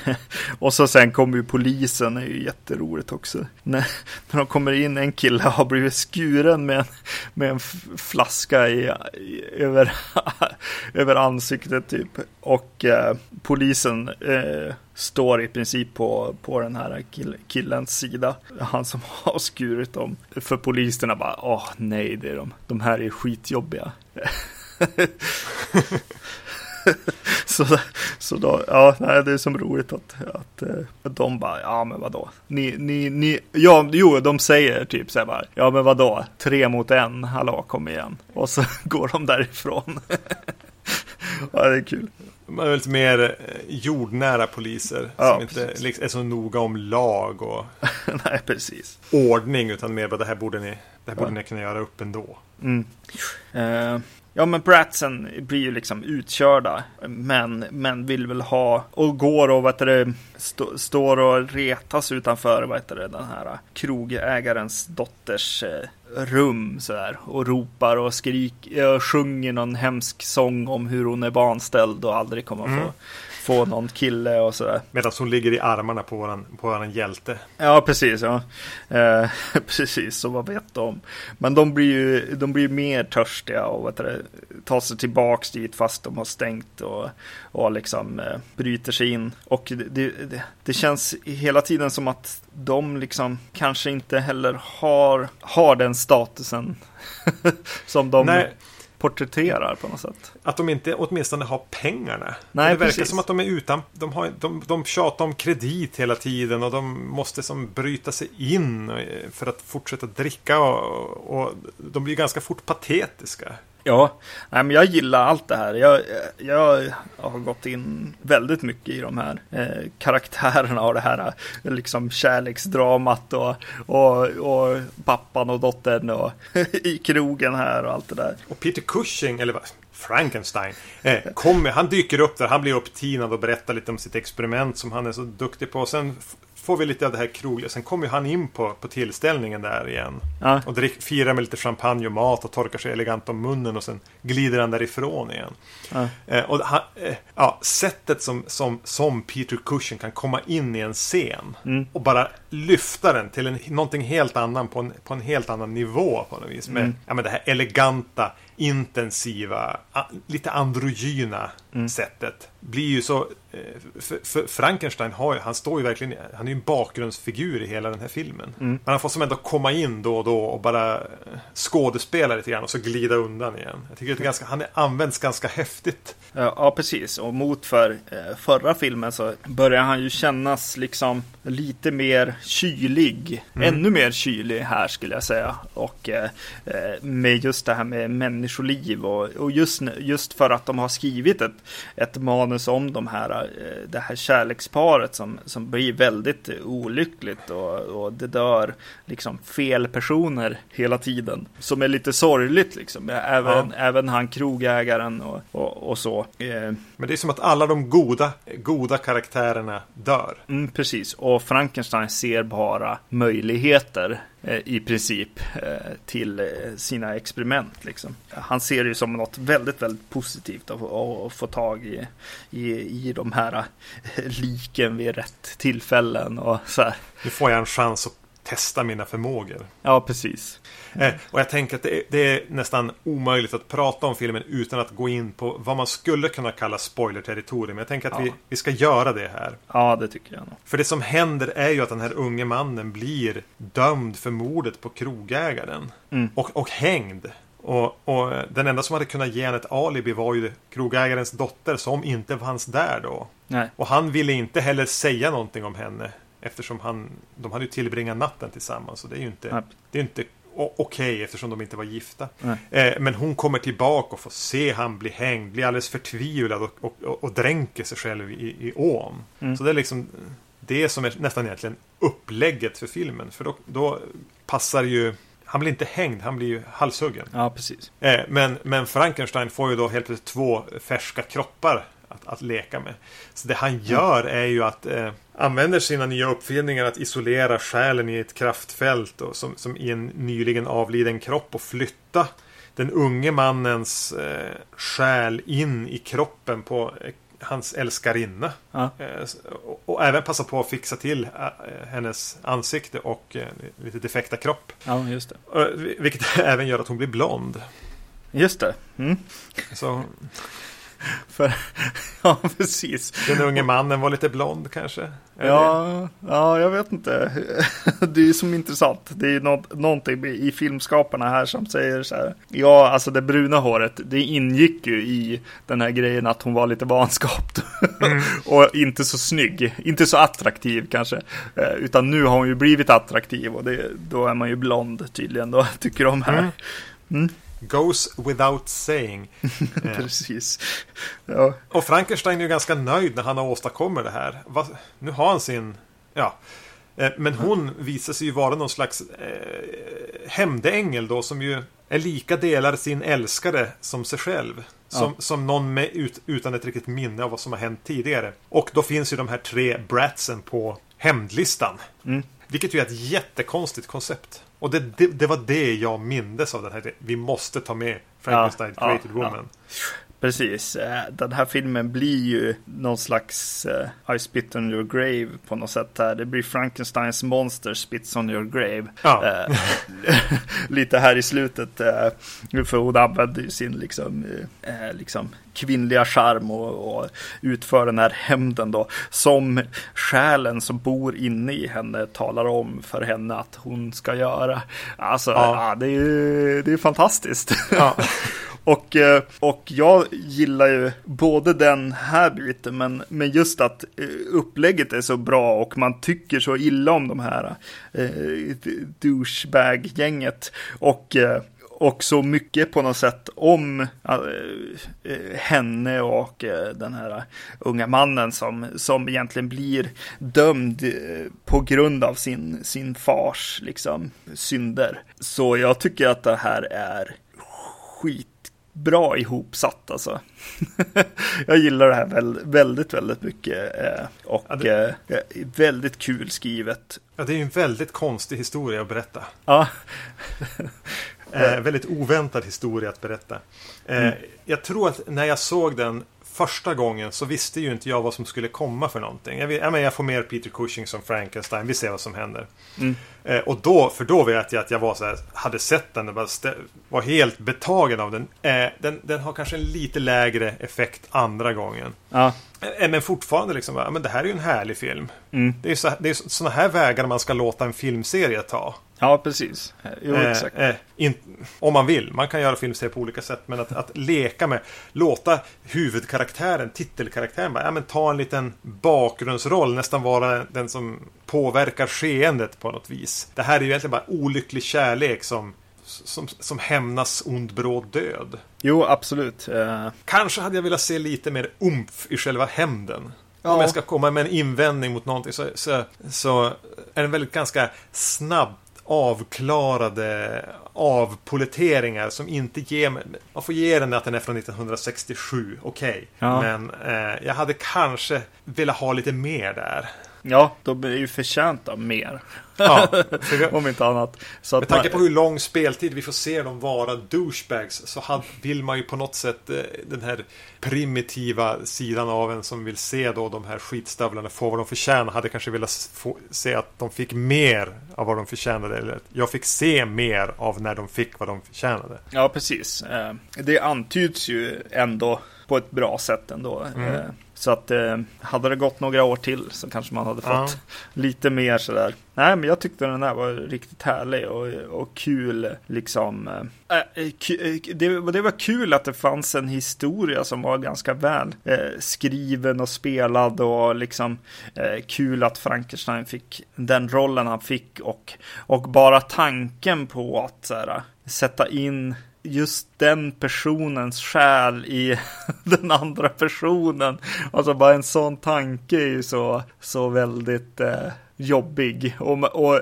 och så sen kommer ju polisen, det är ju jätteroligt också. När, när de kommer in, en kille har blivit skuren med en, med en flaska i, i, över, över ansiktet typ. Och eh, polisen eh, står i princip på, på den här kill, killens sida. Han som har skurit dem. För poliserna bara, åh nej, det är de. De här är skitjobbiga. så, så då, ja, nej, det är som roligt att, att, eh, de bara, ja men vadå? Ni, ni, ni, ja, jo, de säger typ så här bara, ja men vadå? Tre mot en, hallå, kom igen. Och så går de därifrån. ja, det är kul. Man är lite mer eh, jordnära poliser. Ja, som inte liksom är så noga om lag och nej, precis. ordning. Utan mer bara det här borde ni, det här borde Ja. ni kunna göra upp ändå. Mm. Eh, ja, men Bratsen blir ju liksom utkörda, men, men vill väl ha och går och vad det, stå, står och retas utanför vad heter det, den här krogägarens dotters eh, rum så där och ropar och skriker och sjunger någon hemsk sång om hur hon är vanställd och aldrig kommer Mm. få få någon kille och sådär. Medan hon ligger i armarna på våran, på våran hjälte. Ja, precis. Ja. Eh, precis, så vad vet de? Men de blir ju de blir mer törstiga och vet du, tar sig tillbaks dit fast de har stängt och, och liksom eh, bryter sig in. Och det, det, det känns hela tiden som att de liksom kanske inte heller har, har den statusen som de Nej. Porträtterar på något sätt. Att de inte åtminstone har pengarna. Nej, det verkar precis. som att de är utan. De, har, de, de tjatar om kredit hela tiden och de måste som bryta sig in eh, för att fortsätta dricka. Och, och de blir ganska fort patetiska. Ja, nej, men jag gillar allt det här. Jag, jag har gått in väldigt mycket i de här eh, karaktärerna och det här eh, liksom kärleksdramat och, och, och pappan och dottern och i krogen här och allt det där. Och Peter Cushing, eller vad? Frankenstein, eh, kommer, han dyker upp där, han blir upptinad och berättar lite om sitt experiment som han är så duktig på. Och sen får vi lite av det här krogliga. Sen kommer han in på, på tillställningen där igen. Ja, Och drick, firar med lite champagne och mat och torkar sig elegant om munnen och sen glider han därifrån igen. ja, Eh, och han, eh, ja, sättet som, som, som Peter Cushing kan komma in i en scen Mm. och bara lyfta den till en, någonting helt annan på en, på en helt annan nivå på något vis. Med Mm. ja, men det här eleganta, intensiva, lite androgyna Mm. sättet. Blir ju så... Eh, för, Frankenstein har ju, han står ju verkligen, han är ju en bakgrundsfigur i hela den här filmen. Mm. Men han får som ändå komma in då och då och bara eh, skådespela lite grann och så glida undan igen. Jag tycker att det är ganska, han är, används ganska häftigt. ja, ja, precis. Och mot för eh, förra filmen så börjar han ju kännas liksom lite mer kylig. Ännu mer kylig här skulle jag säga. Och eh, eh, med just det här med människoliv och, och just, just för att de har skrivit ett, ett manus om de här, eh, det här kärleksparet som, som blir väldigt olyckligt och, och det dör liksom fel personer hela tiden. Som är lite sorgligt liksom. Även, även han krogägaren och, och, och så. Eh, Men det är som att alla de goda, goda karaktärerna dör. Mm, precis, och Frankenstein ser bara möjligheter eh, i princip eh, till eh, sina experiment. Liksom. Han ser det ju som något väldigt, väldigt positivt att, få- att få tag i, i, i de här liken vid rätt tillfällen och så här. Nu får jag en chans att testa mina förmågor. Ja, precis. Och jag tänker att det är, det är nästan omöjligt att prata om filmen utan att gå in på vad man skulle kunna kalla spoiler-territorium. Jag tänker att vi, Ja. vi ska göra det här. Ja, det tycker jag nog. För det som händer är ju att den här unge mannen blir dömd för mordet på krogägaren. Mm. Och, och hängd. Och, och den enda som hade kunnat ge henne ett alibi var ju krogägarens dotter som inte fanns där då. Nej, Och han ville inte heller säga någonting om henne. Eftersom han, de hade ju tillbringat natten tillsammans. Så det är ju inte, Nej. det är inte okej eftersom de inte var gifta. Eh, men hon kommer tillbaka och får se han bli hängd. Blir alldeles förtvivlad och, och, och, och dränker sig själv i, i ån. Mm. Så det är liksom det som är nästan egentligen upplägget för filmen. För då, då passar ju... Han blir inte hängd, han blir ju halshuggen. ja, precis. Eh, men, men Frankenstein får ju då helt plötsligt två färska kroppar att, att leka med. Så det han gör är ju att eh, använder sina nya uppfinningar att isolera själen i ett kraftfält och, som, som i en nyligen avliden kropp och flytta den unge mannens eh, själ in i kroppen på eh, hans älskarinna. Ja, Eh, och, och även passa på att fixa till eh, hennes ansikte och eh, lite defekta kropp. ja just det. Vilket även gör att hon blir blond. Just det. Mm. Så För, ja, precis. Den unge mannen var lite blond kanske? Ja, ja, jag vet inte. Det är ju som intressant. Det är något, någonting i filmskaparna här som säger så här. Ja, alltså det bruna håret, det ingick ju i den här grejen att hon var lite vanskapt. Mm. och inte så snygg, inte så attraktiv kanske. Eh, utan nu har hon ju blivit attraktiv och det, då är man ju blond tydligen då, tycker de här. Mm. Mm. Goes without saying. Precis. Ja. Och Frankenstein är ju ganska nöjd när han har åstadkommit det här. Nu har han sin... Ja. Eh, men hon visar sig ju vara någon slags eh, hämndängel då som ju är lika delar sin älskare som sig själv. Som, ja. som någon med ut, utan ett riktigt minne av vad som har hänt tidigare. Och då finns ju de här tre bratsen på hämndlistan. Mm. Vilket ju är ett jättekonstigt koncept. Och det, det, det, var det jag mindes av den här. Vi måste ta med Frankenstein ja, Created ja, Woman. Ja. Precis, eh, den här filmen blir ju någon slags uh, I spit on your grave på något sätt. Här. Det blir Frankensteins monster spits on your grave. Ja. Uh, lite här i slutet. Uh, för hon använder ju sin liksom, liksom kvinnliga charm och, och utför den här hämnden då. Som själen som bor inne i henne talar om för henne att hon ska göra. Alltså, ja. det är ju det är fantastiskt. Ja. Och, eh, och jag gillar ju både den här biten, men, men just att eh, upplägget är så bra och man tycker så illa om de här eh, douchebag-gänget. Och eh, och så mycket på något sätt om äh, henne och äh, den här unga mannen som, som egentligen blir dömd äh, på grund av sin, sin fars liksom, synder. Så jag tycker att det här är skit bra ihopsatt alltså. jag gillar det här väldigt, väldigt mycket. Eh, och ja, det... Eh, väldigt kul skrivet. Ja, det är ju en väldigt konstig historia att berätta. Ja. eh, väldigt oväntad historia att berätta. Eh, mm. Jag tror att när jag såg den första gången så visste ju inte jag vad som skulle komma för någonting. Jag, jag, jag får mer Peter Cushing som Frankenstein, vi ser vad som händer. Mm. Eh, och då, för då vet jag att jag var så här, hade sett den och var helt betagen av den. Eh, den. Den har kanske en lite lägre effekt andra gången. Ja. Eh, men fortfarande liksom, men det här är ju en härlig film. Mm. Det är så, det är sådana här vägar man ska låta en filmserie ta. Ja, precis. Jo, eh, exakt. Eh, in, om man vill. Man kan göra filmserier på olika sätt. Men att, att leka med, låta huvudkaraktären, titelkaraktären, bara, ja, men ta en liten bakgrundsroll. Nästan vara den som påverkar skeendet på något vis. Det här är ju egentligen bara olycklig kärlek som som, som hämnas ond bråd död. Jo, absolut. Uh... Kanske hade jag velat se lite mer umf i själva hämnden. Ja. Om jag ska komma med en invändning mot någonting så, så, så är den väldigt ganska snabb avklarade avpoleteringar som inte ger mig... Man får ge den att den är från 1967, okej. Okay. Ja. Men eh, jag hade kanske velat ha lite mer där. Ja, de är ju förtjänta mer. Ja, Om inte annat. Så med tanke på hur lång speltid vi får se dem vara douchebags så vill man ju på något sätt eh, den här primitiva sidan av en som vill se då de här skitstövlarna få vad de förtjänar. Hade kanske velat få, se att de fick mer av vad de förtjänade. Eller jag fick se mer av när de fick vad de förtjänade. Ja, precis. Eh, det antyds ju ändå på ett bra sätt ändå. Mm. Eh, så att eh, hade det gått några år till så kanske man hade fått ja. lite mer sådär. Nej, men jag tyckte den här var riktigt härlig och, och kul liksom. Äh, det, det, var kul att det fanns en historia som var ganska väl äh, skriven och spelad och liksom äh, kul att Frankenstein fick den rollen han fick och, och bara tanken på att såhär, sätta in just den personens själ i den andra personen. Alltså bara en sån tanke är ju så, så väldigt eh, jobbig. Och, och,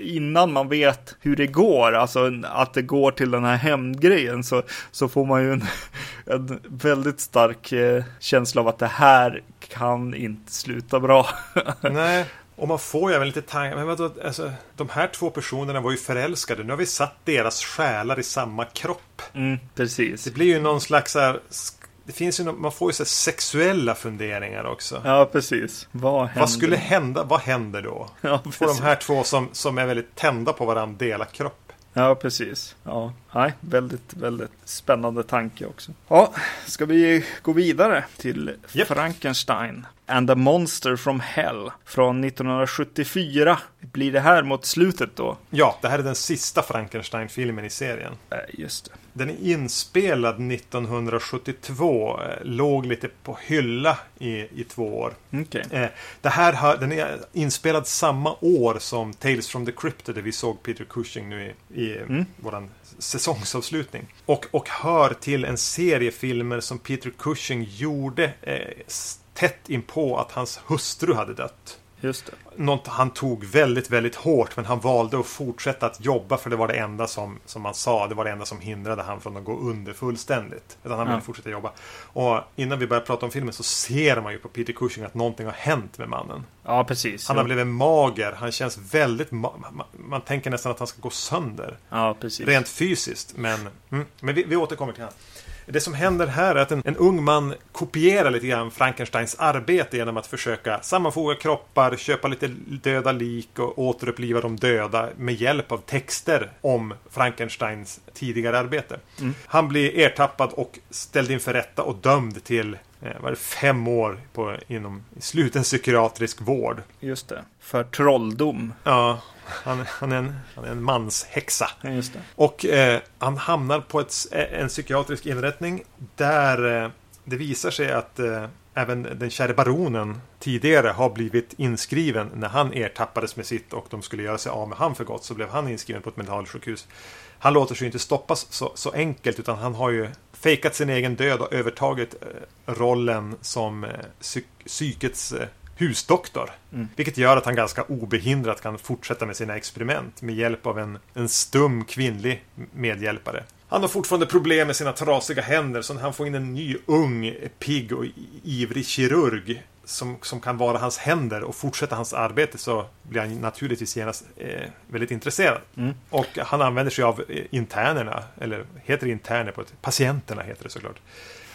innan man vet hur det går, alltså att det går till den här hämndgrejen, så, så får man ju en, en väldigt stark eh, känsla av att det här kan inte sluta bra. Nej, och man får ju även lite tankar. Men vadå, alltså, de här två personerna var ju förälskade. Nu har vi satt deras själar i samma kropp. Mm, precis. Det blir ju någon slags här, det finns ju, man får ju så sexuella funderingar också. Ja, precis. Vad, vad skulle hända? Vad händer då? Ja. Får de här två som, som är väldigt tända på varandra dela kropp? Ja, precis. Ja, nej, väldigt, väldigt spännande tanke också. Ja, ska vi gå vidare till Japp. Frankenstein and the Monster from Hell från 1974. Blir det här mot slutet då? Ja, det här är den sista Frankenstein-filmen i serien. Eh, just det. Den är inspelad 1972. eh, Låg lite på hylla i, i två år. Okej. Eh, det här den är inspelad samma år som Tales from the Crypt där vi såg Peter Cushing nu i, i Mm. våran säsongsavslutning. Och, och hör till en serie filmer som Peter Cushing gjorde eh, tätt inpå att hans hustru hade dött. Just det. Något han tog väldigt, väldigt hårt men han valde att fortsätta att jobba för det var det enda som, som man sa, det var det enda som hindrade han från att gå under fullständigt. Utan han ville Ja. fortsätta jobba. Och innan vi börjar prata om filmen så ser man ju på Peter Cushing att någonting har hänt med mannen. Ja, precis. Han har blivit mager, han känns väldigt... Ma- man, man tänker nästan att han ska gå sönder. Ja, precis. Rent fysiskt, men, mm, men vi, vi återkommer till han. Det som händer här är att en, en ung man kopierar lite grann Frankensteins arbete genom att försöka sammanfoga kroppar, köpa lite döda lik och återuppliva de döda med hjälp av texter om Frankensteins tidigare arbete. Han blir ertappad och ställd inför rätta och dömd till eh, vad är det, fem år på, inom sluten psykiatrisk vård. Just det. För trolldom. Ja, han, han, är en, han är en manshäxa. Just det. Och eh, han hamnar på ett, en psykiatrisk inrättning där eh, det visar sig att eh, även den käre baronen tidigare har blivit inskriven när han ertappades med sitt och de skulle göra sig av med han för gott så blev han inskriven på ett mentalsjukhus. Han låter sig inte stoppas så, så enkelt utan han har ju fejkat sin egen död och övertagit eh, rollen som eh, psyk psykets eh, husdoktor. Mm. Vilket gör att han ganska obehindrat kan fortsätta med sina experiment med hjälp av en, en stum kvinnlig medhjälpare. Han har fortfarande problem med sina trasiga händer så när han får in en ny ung, pigg och ivrig kirurg som, som kan vara hans händer och fortsätta hans arbete så blir han naturligtvis genast eh, väldigt intresserad. Mm. Och han använder sig av eh, internerna, eller heter det interner på ett, patienterna heter det såklart.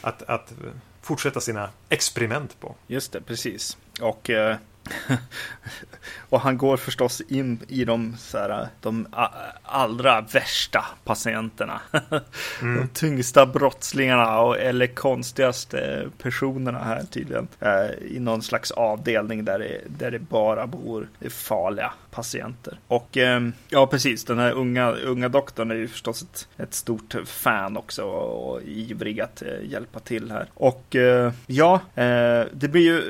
Att, att fortsätta sina experiment på. Just det, precis. Och, eh, och han går förstås in i de, så här, de allra värsta patienterna. De tyngsta brottslingarna och, eller konstigaste personerna här tydligen. Eh, I någon slags avdelning där det, där det bara bor farliga patienter. Och ehm, ja, precis. Den här unga, unga doktorn är ju förstås ett, ett stort fan också och, och ivrig att eh, hjälpa till här. Och eh, ja, eh, det blir ju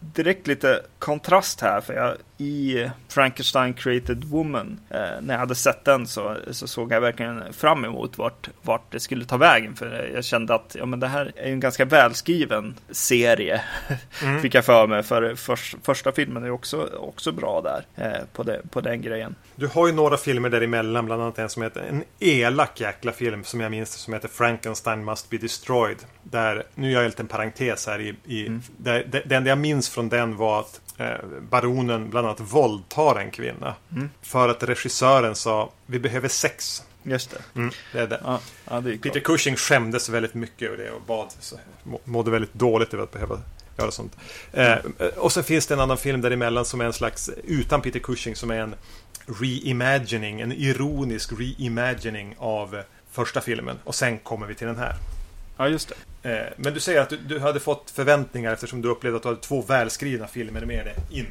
direkt lite kontrast här för jag i Frankenstein Created Woman eh, när jag hade sett den så, så såg jag verkligen fram emot vart, vart det skulle ta vägen för jag kände att ja, men det här är en ganska välskriven serie Mm. fick jag för mig för förs- första filmen är också, också bra där eh, på, det, på den grejen. Du har ju några filmer däremellan, bland annat en som heter en elak jäkla film som jag minns som heter Frankenstein Must Be Destroyed. Där, nu gör jag en liten parentes här i, i Mm. där, det, det enda jag minns från den var att baronen bland annat våldtar en kvinna. Mm. För att regissören sa vi behöver sex. Just det. Mm, det är det. Ja, ja, det Peter. Cushing skämdes väldigt mycket över det och bad, så, må- mådde väldigt dåligt över att behöva göra sånt. Eh, och sen finns det en annan film däremellan som är en slags, utan Peter Cushing, som är en reimagining, en ironisk reimagining av eh, första filmen. Och sen kommer vi till den här. Ja, just det. Eh, men du säger att du, du hade fått förväntningar eftersom du upplevde att du hade två välskrivna filmer med dig in.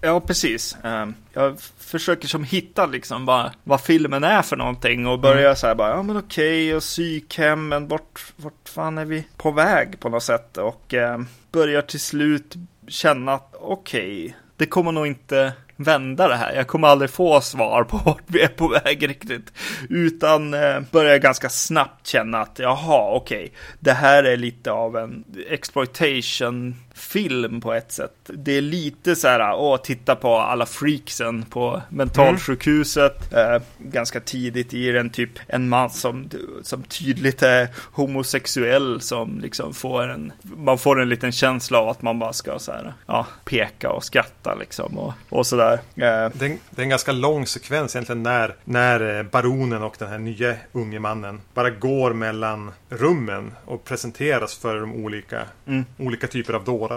Ja, precis. Ehm, jag försöker som hitta liksom bara vad filmen är för någonting och börjar Mm. så här bara, ja men okej, och psykhem, men vart, vart fan är vi på väg på något sätt? Och ehm, börjar till slut känna att okej, det kommer nog inte vända det här. Jag kommer aldrig få svar på vart vi är på väg riktigt. Utan eh, börjar ganska snabbt känna att jaha, okej, det här är lite av en exploitation film på ett sätt. Det är lite så här, åh, titta på alla freaksen på mentalsjukhuset. Eh, ganska tidigt i den typ en man som, som tydligt är homosexuell som liksom får en, man får en liten känsla av att man bara ska så här, ja, peka och skratta liksom och, och sådär. Eh, Det är, en, det är en ganska lång sekvens egentligen när, när eh, baronen och den här nya unge mannen bara går mellan rummen och presenteras för de olika, Mm. olika typer av dårar.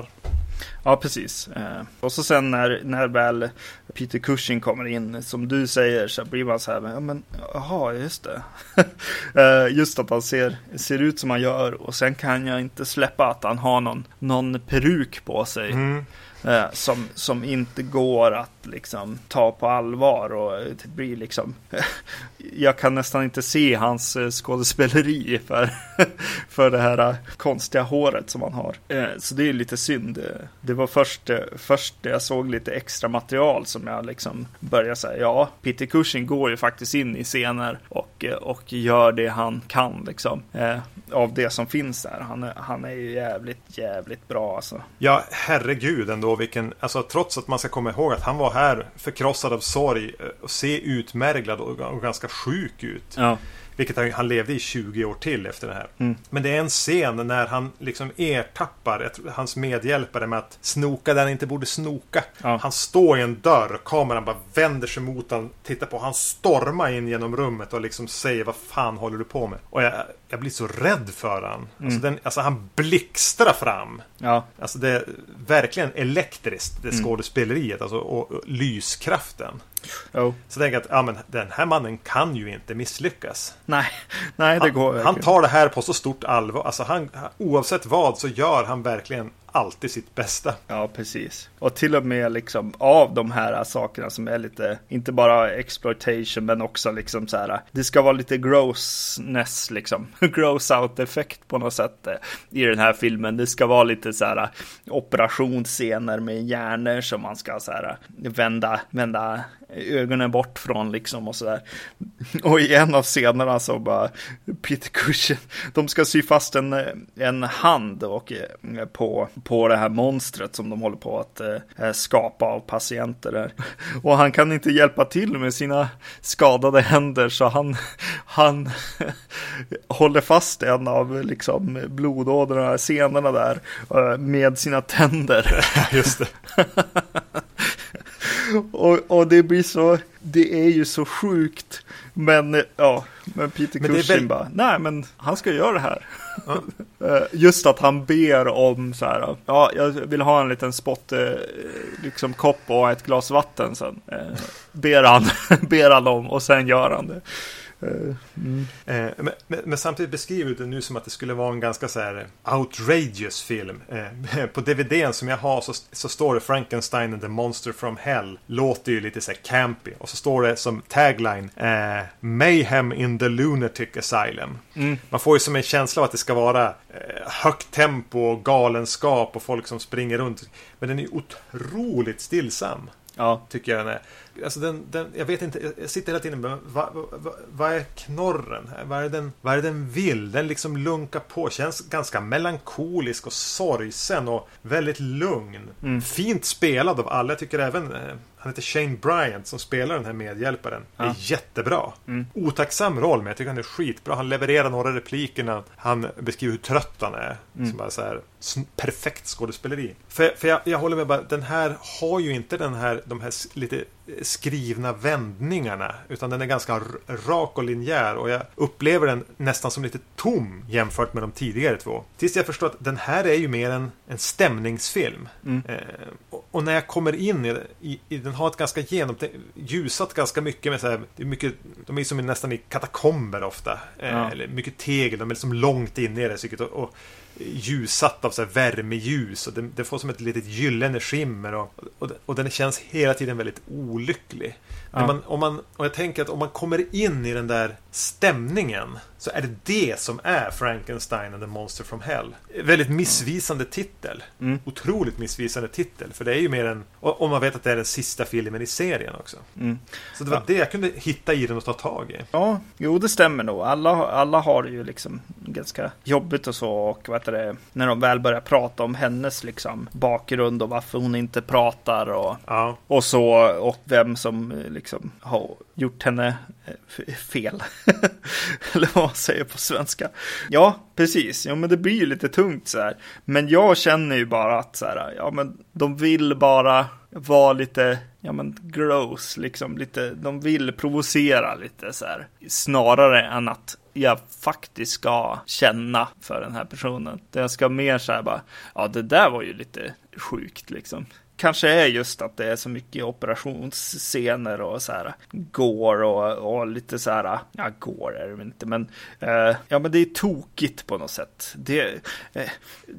Ja, precis. Eh, och så sen när, när väl Peter Cushing kommer in, som du säger, så blir man så här, ja men jaha, just det. eh, just att han ser, ser ut som han gör och sen kan jag inte släppa att han har någon, någon peruk på sig. Mm. Eh, som, som inte går att liksom ta på allvar och det blir liksom Jag kan nästan inte se hans eh, skådespeleri för, för det här eh, konstiga håret som han har. Eh, så det är lite synd. Eh, det var först, först när jag såg lite extra material som jag liksom började säga ja, Peter Cushing går ju faktiskt in i scener och, och gör det han kan liksom. Av det som finns där. Han är, han är ju jävligt, jävligt bra alltså. Ja, herregud ändå vilken, alltså trots att man ska komma ihåg att han var här förkrossad av sorg eh, och se utmärglad och, och ganska sjuk ut. Ja. Vilket han, han, levde i 20 år till efter det här. Mm. Men det är en scen när han liksom ertappar hans medhjälpare med att snoka där han inte borde snoka. Ja. Han står i en dörr, kameran bara vänder sig mot honom, tittar på Han stormar in genom rummet och liksom säger vad fan håller du på med? Och jag, jag blir så rädd för han. Alltså mm. Alltså, den, alltså han blixtrar fram. Ja. Alltså det är verkligen elektriskt, det mm. skådespeleriet alltså, och, och lyskraften. Oh. Så jag tänker att ja, men den här mannen kan ju inte misslyckas. Nej, nej det går Han, han tar det här på så stort allvar. Alltså han, oavsett vad så gör han verkligen alltid sitt bästa. Ja, precis. Och till och med liksom av de här sakerna som är lite, inte bara exploitation, men också liksom så här, det ska vara lite grossness liksom, gross out effekt på något sätt eh, i den här filmen. Det ska vara lite så här operationsscener med hjärnor som man ska så här vända, vända ögonen bort från liksom och sådär. Och i en av scenerna så bara Peter Cushing, de ska sy fast en, en hand och eh, på, på det här monstret som de håller på att eh, skapa av patienter där. Och han kan inte hjälpa till med sina skadade händer så han, han håller fast en av liksom blodådrorna, scenerna där eh, med sina tänder. Just det. och, och det blir så, det är ju så sjukt. Men ja, men Peter men Cushing väl... bara, nej men han ska göra det här. Ja. Eh, just att han ber om så här, ja jag vill ha en liten spott, eh, liksom kopp och ett glas vatten sen. Eh, ber han, ber han om och sen gör han det. Mm. Eh, men, men, men, samtidigt beskriver du det nu som att det skulle vara en ganska så här outrageous film. Eh, på DVDn som jag har så, så står det Frankenstein and the Monster from Hell. Låter ju lite så här campy. Och så står det som tagline eh, Mayhem in the Lunatic Asylum. Mm. Man får ju som en känsla av att det ska vara eh, högt tempo och galenskap och folk som springer runt. Men den är otroligt stillsam. Ja. Tycker jag den är. Alltså den, den, jag vet inte, jag sitter hela tiden med vad, vad, vad är knorren? Vad är, den, vad är den vill? Den liksom lunkar på, känns ganska melankolisk och sorgsen och väldigt lugn. Mm. Fint spelad av alla. Jag tycker även eh, han heter Shane Bryant som spelar den här medhjälparen. Ja. är jättebra. Mm. Otacksam roll, men jag tycker han är skitbra. Han levererar några repliker när han beskriver hur trött han är. Mm. Som bara så här, perfekt skådespeleri. För, för jag, jag håller med bara, den här har ju inte den här, de här lite skrivna vändningarna. Utan den är ganska rak och linjär och jag upplever den nästan som lite tom jämfört med de tidigare två. Tills jag förstår att den här är ju mer en, en stämningsfilm. Mm. Eh, och, och, när jag kommer in i, i, i, den har ett ganska genomtänkt, ljusat ganska mycket med så här, det är mycket, de är som nästan i katakomber ofta. Eh, ja. Eller mycket tegel, de är liksom långt inne i det cyket. Och, och ljussatt av så här värmeljus och det, det, får som ett litet gyllene skimmer och, och, och den känns hela tiden väldigt olycklig. Men man, om man, och jag tänker att om man kommer in i den där stämningen så är det det som är Frankenstein and the Monster from Hell. Väldigt missvisande titel. Mm. Otroligt missvisande titel. För det är ju mer en... Och man vet att det är den sista filmen i serien också. Mm. Så det var ja. det jag kunde hitta i den och ta tag i. Ja, jo det stämmer nog. Alla, alla har det ju liksom ganska jobbigt och så. Och vad det, när de väl börjar prata om hennes liksom bakgrund och varför hon inte pratar och, ja. och så. Och vem som liksom liksom har gjort henne eh, fel. Eller vad man säger på svenska. Ja, precis. Ja, men det blir ju lite tungt så här. Men jag känner ju bara att så här, ja, men de vill bara vara lite, ja men gross, liksom lite, de vill provocera lite så här. Snarare än att jag faktiskt ska känna för den här personen. Jag ska mer så här bara, ja det där var ju lite sjukt liksom kanske är just att det är så mycket operationsscener och så här går och, och lite så här, ja går är det inte, men eh, ja men det är tokigt på något sätt. Det, eh,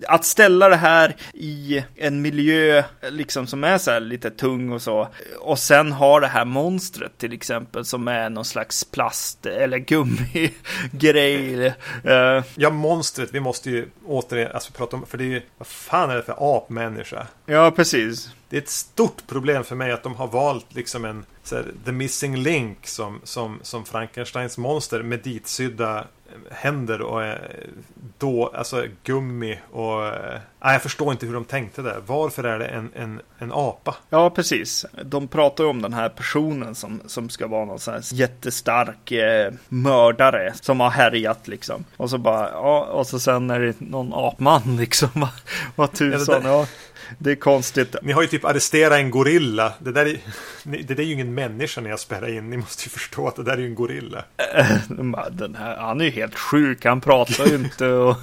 att ställa det här i en miljö liksom som är så här lite tung och så och sen har det här monstret till exempel som är någon slags plast eller gummigrej. Eh. Ja, monstret, vi måste ju återigen alltså, prata om, för det är ju, vad fan är det för apmänniska? Ja, precis det är ett stort problem för mig att de har valt liksom en här, The Missing Link som, som, som Frankensteins monster med ditsydda eh, händer och eh, då, alltså gummi och... Eh, jag förstår inte hur de tänkte där. Varför är det en, en, en apa? Ja, precis. De pratar om den här personen som, som ska vara någon sån här jättestark eh, mördare som har härjat liksom. Och så bara, ja, och så sen är det någon apman liksom. Vad tusan, ja det är konstigt. Ni har ju typ arresterat en gorilla. Det där är, det där är ju ingen människa när jag spelar in. Ni måste ju förstå att det där är ju en gorilla. Den här, han är ju helt sjuk. Han pratar ju inte. Och...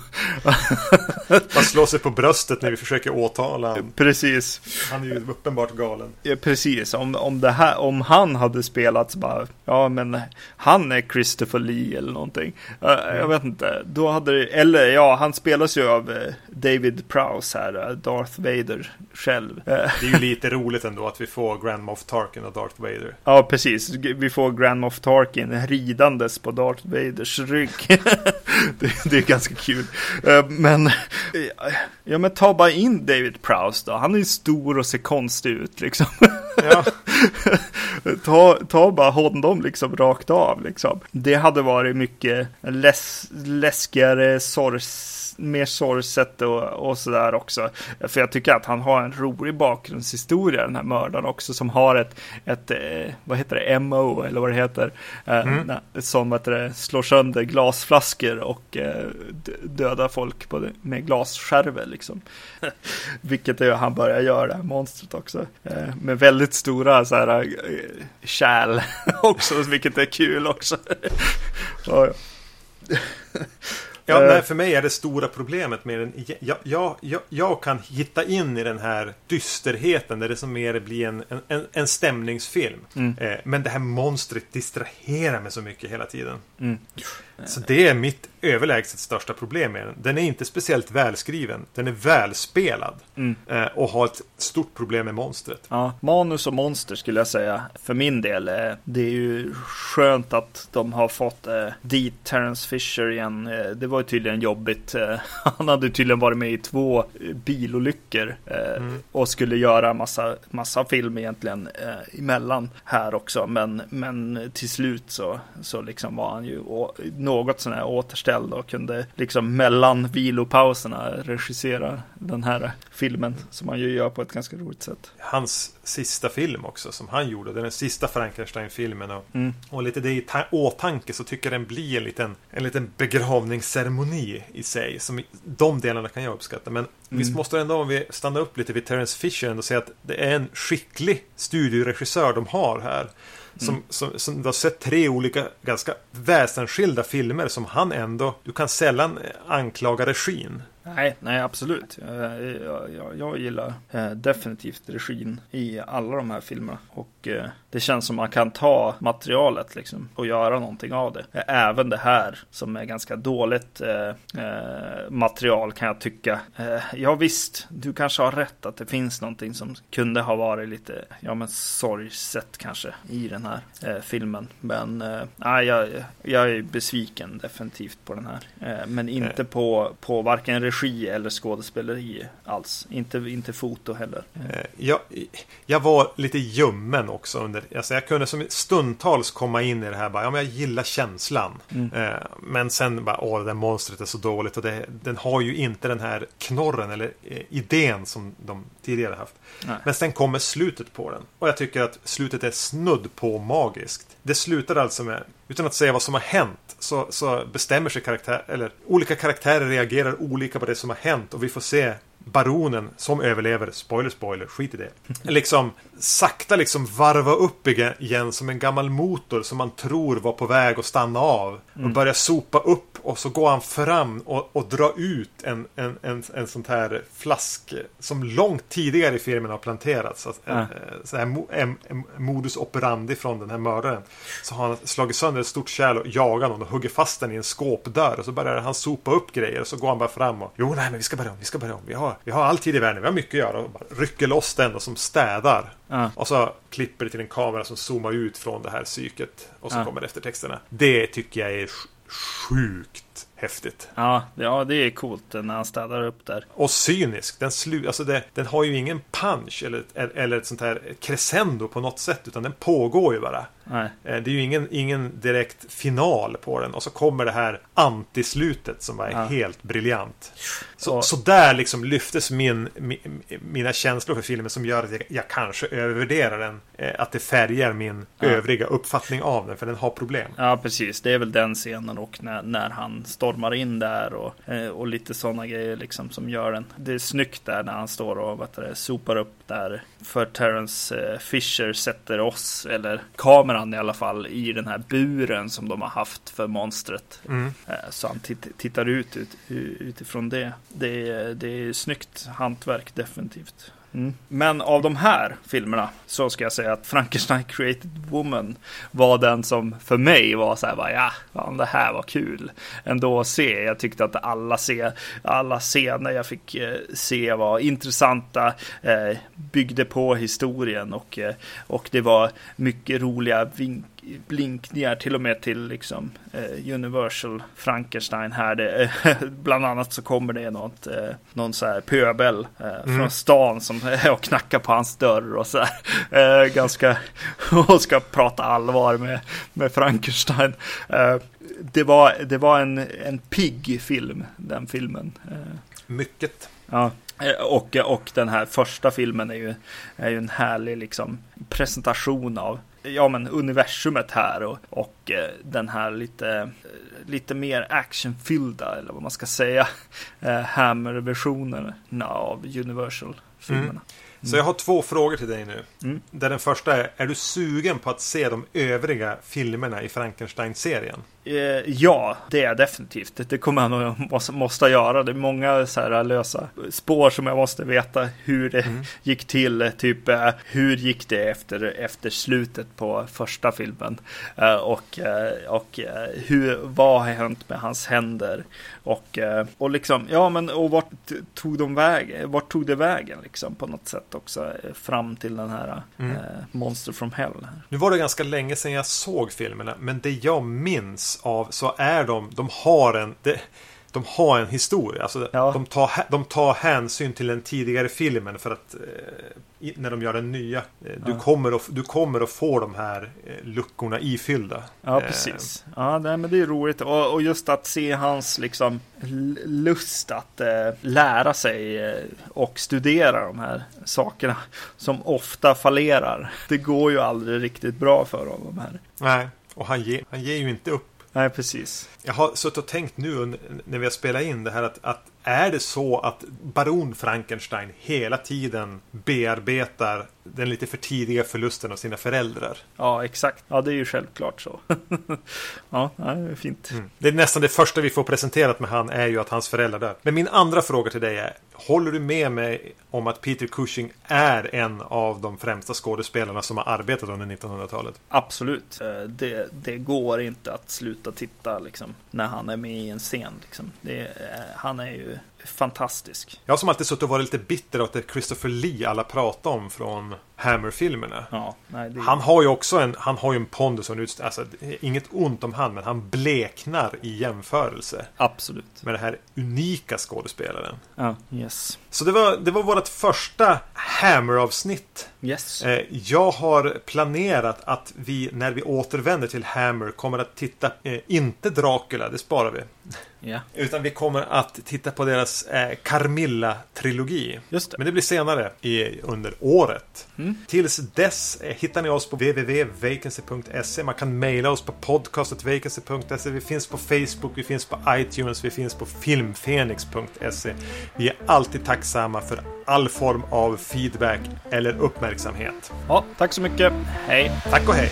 Man slår sig på bröstet när vi försöker åtala honom. Precis. Han är ju uppenbart galen. Ja, precis. Om, om, det här, om han hade spelat så bara, ja men han är Christopher Lee eller någonting. Mm. Jag vet inte. Då hade det, eller ja, han spelas ju av eh, David Prowse här, eh, Darth Vader själv. Eh. Det är ju lite roligt ändå att vi får Grand Moff Tarkin och Darth Vader. Ja, precis. Vi får Grand Moff Tarkin ridandes på Darth Vaders rygg. det, det, är ganska kul. Eh, men, ja men ta bara in David Prowse då. Han är ju stor och ser konstig ut liksom. Ja. ta, ta bara honom liksom rakt av liksom. Det hade varit mycket läs, läskigare, sorgs mer sorgset och, och sådär också. För jag tycker att han har en rolig bakgrundshistoria, den här mördaren också, som har ett, ett eh, vad heter det, MO eller vad det heter, eh, mm. som heter det, slår sönder glasflaskor och eh, dödar folk på med glasskärvor liksom. Vilket är han börjar göra, det här monstret också. Med väldigt stora så här kärl också, vilket är kul också. Ja, nej, för mig är det stora problemet med den. Jag, jag, jag, jag, kan hitta in i den här dysterheten där det som mer blir en, en, en stämningsfilm. Mm. Eh, men det här monstret distraherar mig så mycket hela tiden. Mm. Så det är mitt överlägset största problem med den. Den är inte speciellt välskriven. Den är välspelad. Mm. Eh, och har ett stort problem med monstret. Ja, manus och monster skulle jag säga. För min del. Eh, det är ju skönt att de har fått eh, dit Terence Fisher igen. Det var ju tydligen jobbigt. Han hade tydligen varit med i två eh, bilolyckor. Mm. Och skulle göra massa, massa film egentligen emellan här också. Men, men till slut så, så liksom var han ju något sån här återställd och kunde liksom mellan vilopauserna regissera den här filmen som han ju gör på ett ganska roligt sätt. Hans sista film också som han gjorde, den sista Frankenstein-filmen och, mm. och lite det i åtanke så tycker jag den blir en liten, en liten begravningsceremoni i sig. Som, de delarna kan jag uppskatta. Men mm. visst måste det ändå, om vi stannar upp lite vid Terence Fisher, ändå säga att det är en skicklig studioregissör de har här. Som, mm. som, som, du har sett tre olika ganska väsensskilda filmer som han ändå, du kan sällan anklaga regin. Nej, nej absolut. Jag, jag, jag gillar eh, definitivt regin i alla de här filmerna. Och eh, det känns som man kan ta materialet liksom och göra någonting av det. Även det här som är ganska dåligt eh, material kan jag tycka. ja visst, du kanske har rätt att det finns någonting som kunde ha varit lite, ja men sorgset kanske i den här filmen. Men nej, jag, jag är besviken definitivt på den här. men inte på, på varken regi eller skådespeleri alls. Inte, inte foto heller. Eh, jag, jag var lite ljummen också. Under, alltså jag kunde som stundtals komma in i det här. Bara, ja, men jag gillar känslan. Mm. Eh, men sen bara, åh, det där monstret är så dåligt. Och det, den har ju inte den här knorren eller eh, idén som de tidigare haft. Nej. Men sen kommer slutet på den. Och jag tycker att slutet är snudd på magiskt. Det slutar alltså med, utan att säga vad som har hänt, så, så bestämmer sig karaktär, eller olika karaktärer reagerar olika på det som har hänt och vi får se baronen som överlever, spoiler spoiler, skit i det. Liksom sakta liksom varva upp igen som en gammal motor som man tror var på väg att stanna av. Och Mm. börja sopa upp och så går han fram och, och drar ut en, en, en, en sån här flask som långt tidigare i filmen har planterats. Alltså, en, så här, en, en modus operandi från den här mördaren. Så har han slagit sönder ett stort kärl och jagar någon och hugger fast den i en skåpdörr. Och så börjar han sopa upp grejer och så går han bara fram och Jo, nej, men vi ska börja om, vi ska börja om. Vi har, vi har all tid i världen, vi har mycket att göra. Och bara rycker loss den som städar. Ja. Och så klipper det till en kamera som zoomar ut från det här psyket. Och så Ja. kommer eftertexterna. Det tycker jag är sj- sjukt häftigt. Ja, ja, det är coolt när han städar upp där. Och cynisk. Den, slu, alltså det, den har ju ingen punch eller, eller ett sånt här crescendo på något sätt. Utan den pågår ju bara. Nej. Eh, Det är ju ingen, ingen direkt final på den. Och så kommer det här antislutet som var Ja. helt briljant. Så, Och- så där liksom lyftes min, mi, mina känslor för filmen som gör att jag, jag kanske övervärderar den. Eh, Att det färgar min Ja. övriga uppfattning av den. För den har problem. Ja, precis. Det är väl den scenen och när, när han stormar in där och, eh, och lite sådana grejer liksom som gör den. Det är snyggt där när han står och vad det, sopar upp där. För Terrence eh, Fisher sätter oss, eller kameran i alla fall, i den här buren som de har haft för monstret. Mm. Eh, Så han titt, tittar ut, ut utifrån det. Det är, det är snyggt hantverk definitivt. Mm. Men av de här filmerna så ska jag säga att Frankenstein Created Woman var den som för mig var så här, bara, ja, fan, det här var kul ändå att se. Jag tyckte att alla, se, alla scener jag fick eh, se var intressanta, eh, byggde på historien och, eh, och det var mycket roliga vink blinkningar till och med till liksom eh, Universal Frankenstein här. Det, bland annat så kommer det något, eh, någon så här pöbel eh, Mm. från stan som och knackar på hans dörr och så här. Eh, ganska, och ska prata allvar med, med Frankenstein. Eh, det var, det var en, en pigg film, den filmen. Eh, Mycket. Ja, eh, och, och den här första filmen är ju, är ju en härlig liksom, presentation av ja, men universumet här och, och eh, den här lite, eh, lite mer actionfyllda, eller vad man ska säga, eh, Hammer-versionen av Universal-filmerna. Så jag har två frågor till dig nu. Mm. Där den första är, är du sugen på att se de övriga filmerna i Frankenstein-serien? Eh, ja, det är definitivt. Det kommer jag nog måste, måste göra. Det är många så här lösa spår som jag måste veta hur det gick till. Typ eh, hur gick det efter, efter slutet på första filmen? Eh, och och hur, vad har hänt med hans händer? Och, och liksom, ja men och vart tog de vägen? Vart tog det vägen liksom på något sätt också? Fram till den här Mm. Monster from Hell. Nu var det ganska länge sedan jag såg filmerna, men det jag minns av så är de, de har en, det, de har en historia. Alltså, Ja. de, tar, de tar hänsyn till den tidigare filmen för att eh, när de gör den nya. Eh, du, Ja. kommer att, du kommer att få de här eh, luckorna ifyllda. Ja, Eh, precis. Ja, nej, men det är roligt. Och, och just att se hans liksom lust att eh, lära sig eh, och studera de här sakerna som ofta fallerar. Det går ju aldrig riktigt bra för honom här. nej, och han, ge, han ger ju inte upp. Nej, precis. Jag har suttit och tänkt nu när vi har spelat in det här att, att är det så att Baron Frankenstein hela tiden bearbetar den lite för tidiga förlusten av sina föräldrar? Ja, exakt. Ja, det är ju självklart så. ja, det är fint. Mm. Det är nästan det första vi får presenterat med han är ju att hans föräldrar dör. Men min andra fråga till dig är Håller du med mig om att Peter Cushing är en av de främsta skådespelarna som har arbetat under 1900-talet? Absolut. Eh, Det, det går inte att sluta titta liksom, när han är med i en scen. Liksom. Det, är- han är ju fantastisk. Jag har som alltid suttit och varit lite bitter åt det Christopher Lee alla pratar om från Hammer-filmerna. Ja, det, Han har ju också en, han har ju en pondus och en utst- alltså, inget ont om han, men han bleknar i jämförelse Absolut. med den här unika skådespelaren. Ja, yes. Så det var, det var vårt första Hammer-avsnitt. Yes. Eh, Jag har planerat att vi, när vi återvänder till Hammer, kommer att titta, eh, inte Dracula, det sparar vi. Ja, Utan vi kommer att titta på deras eh, Carmilla-trilogi. just det. Men det blir senare i, under året. Mm. Tills dess eh, hittar ni oss på www.vacancy.se. Man kan mejla oss på podcastetvacancy.se. Vi finns på Facebook, vi finns på iTunes, vi finns på filmfenix.se. Vi är alltid tacksamma för all form av feedback eller uppmärksamhet. Ja, tack så mycket. Hej. Tack och hej!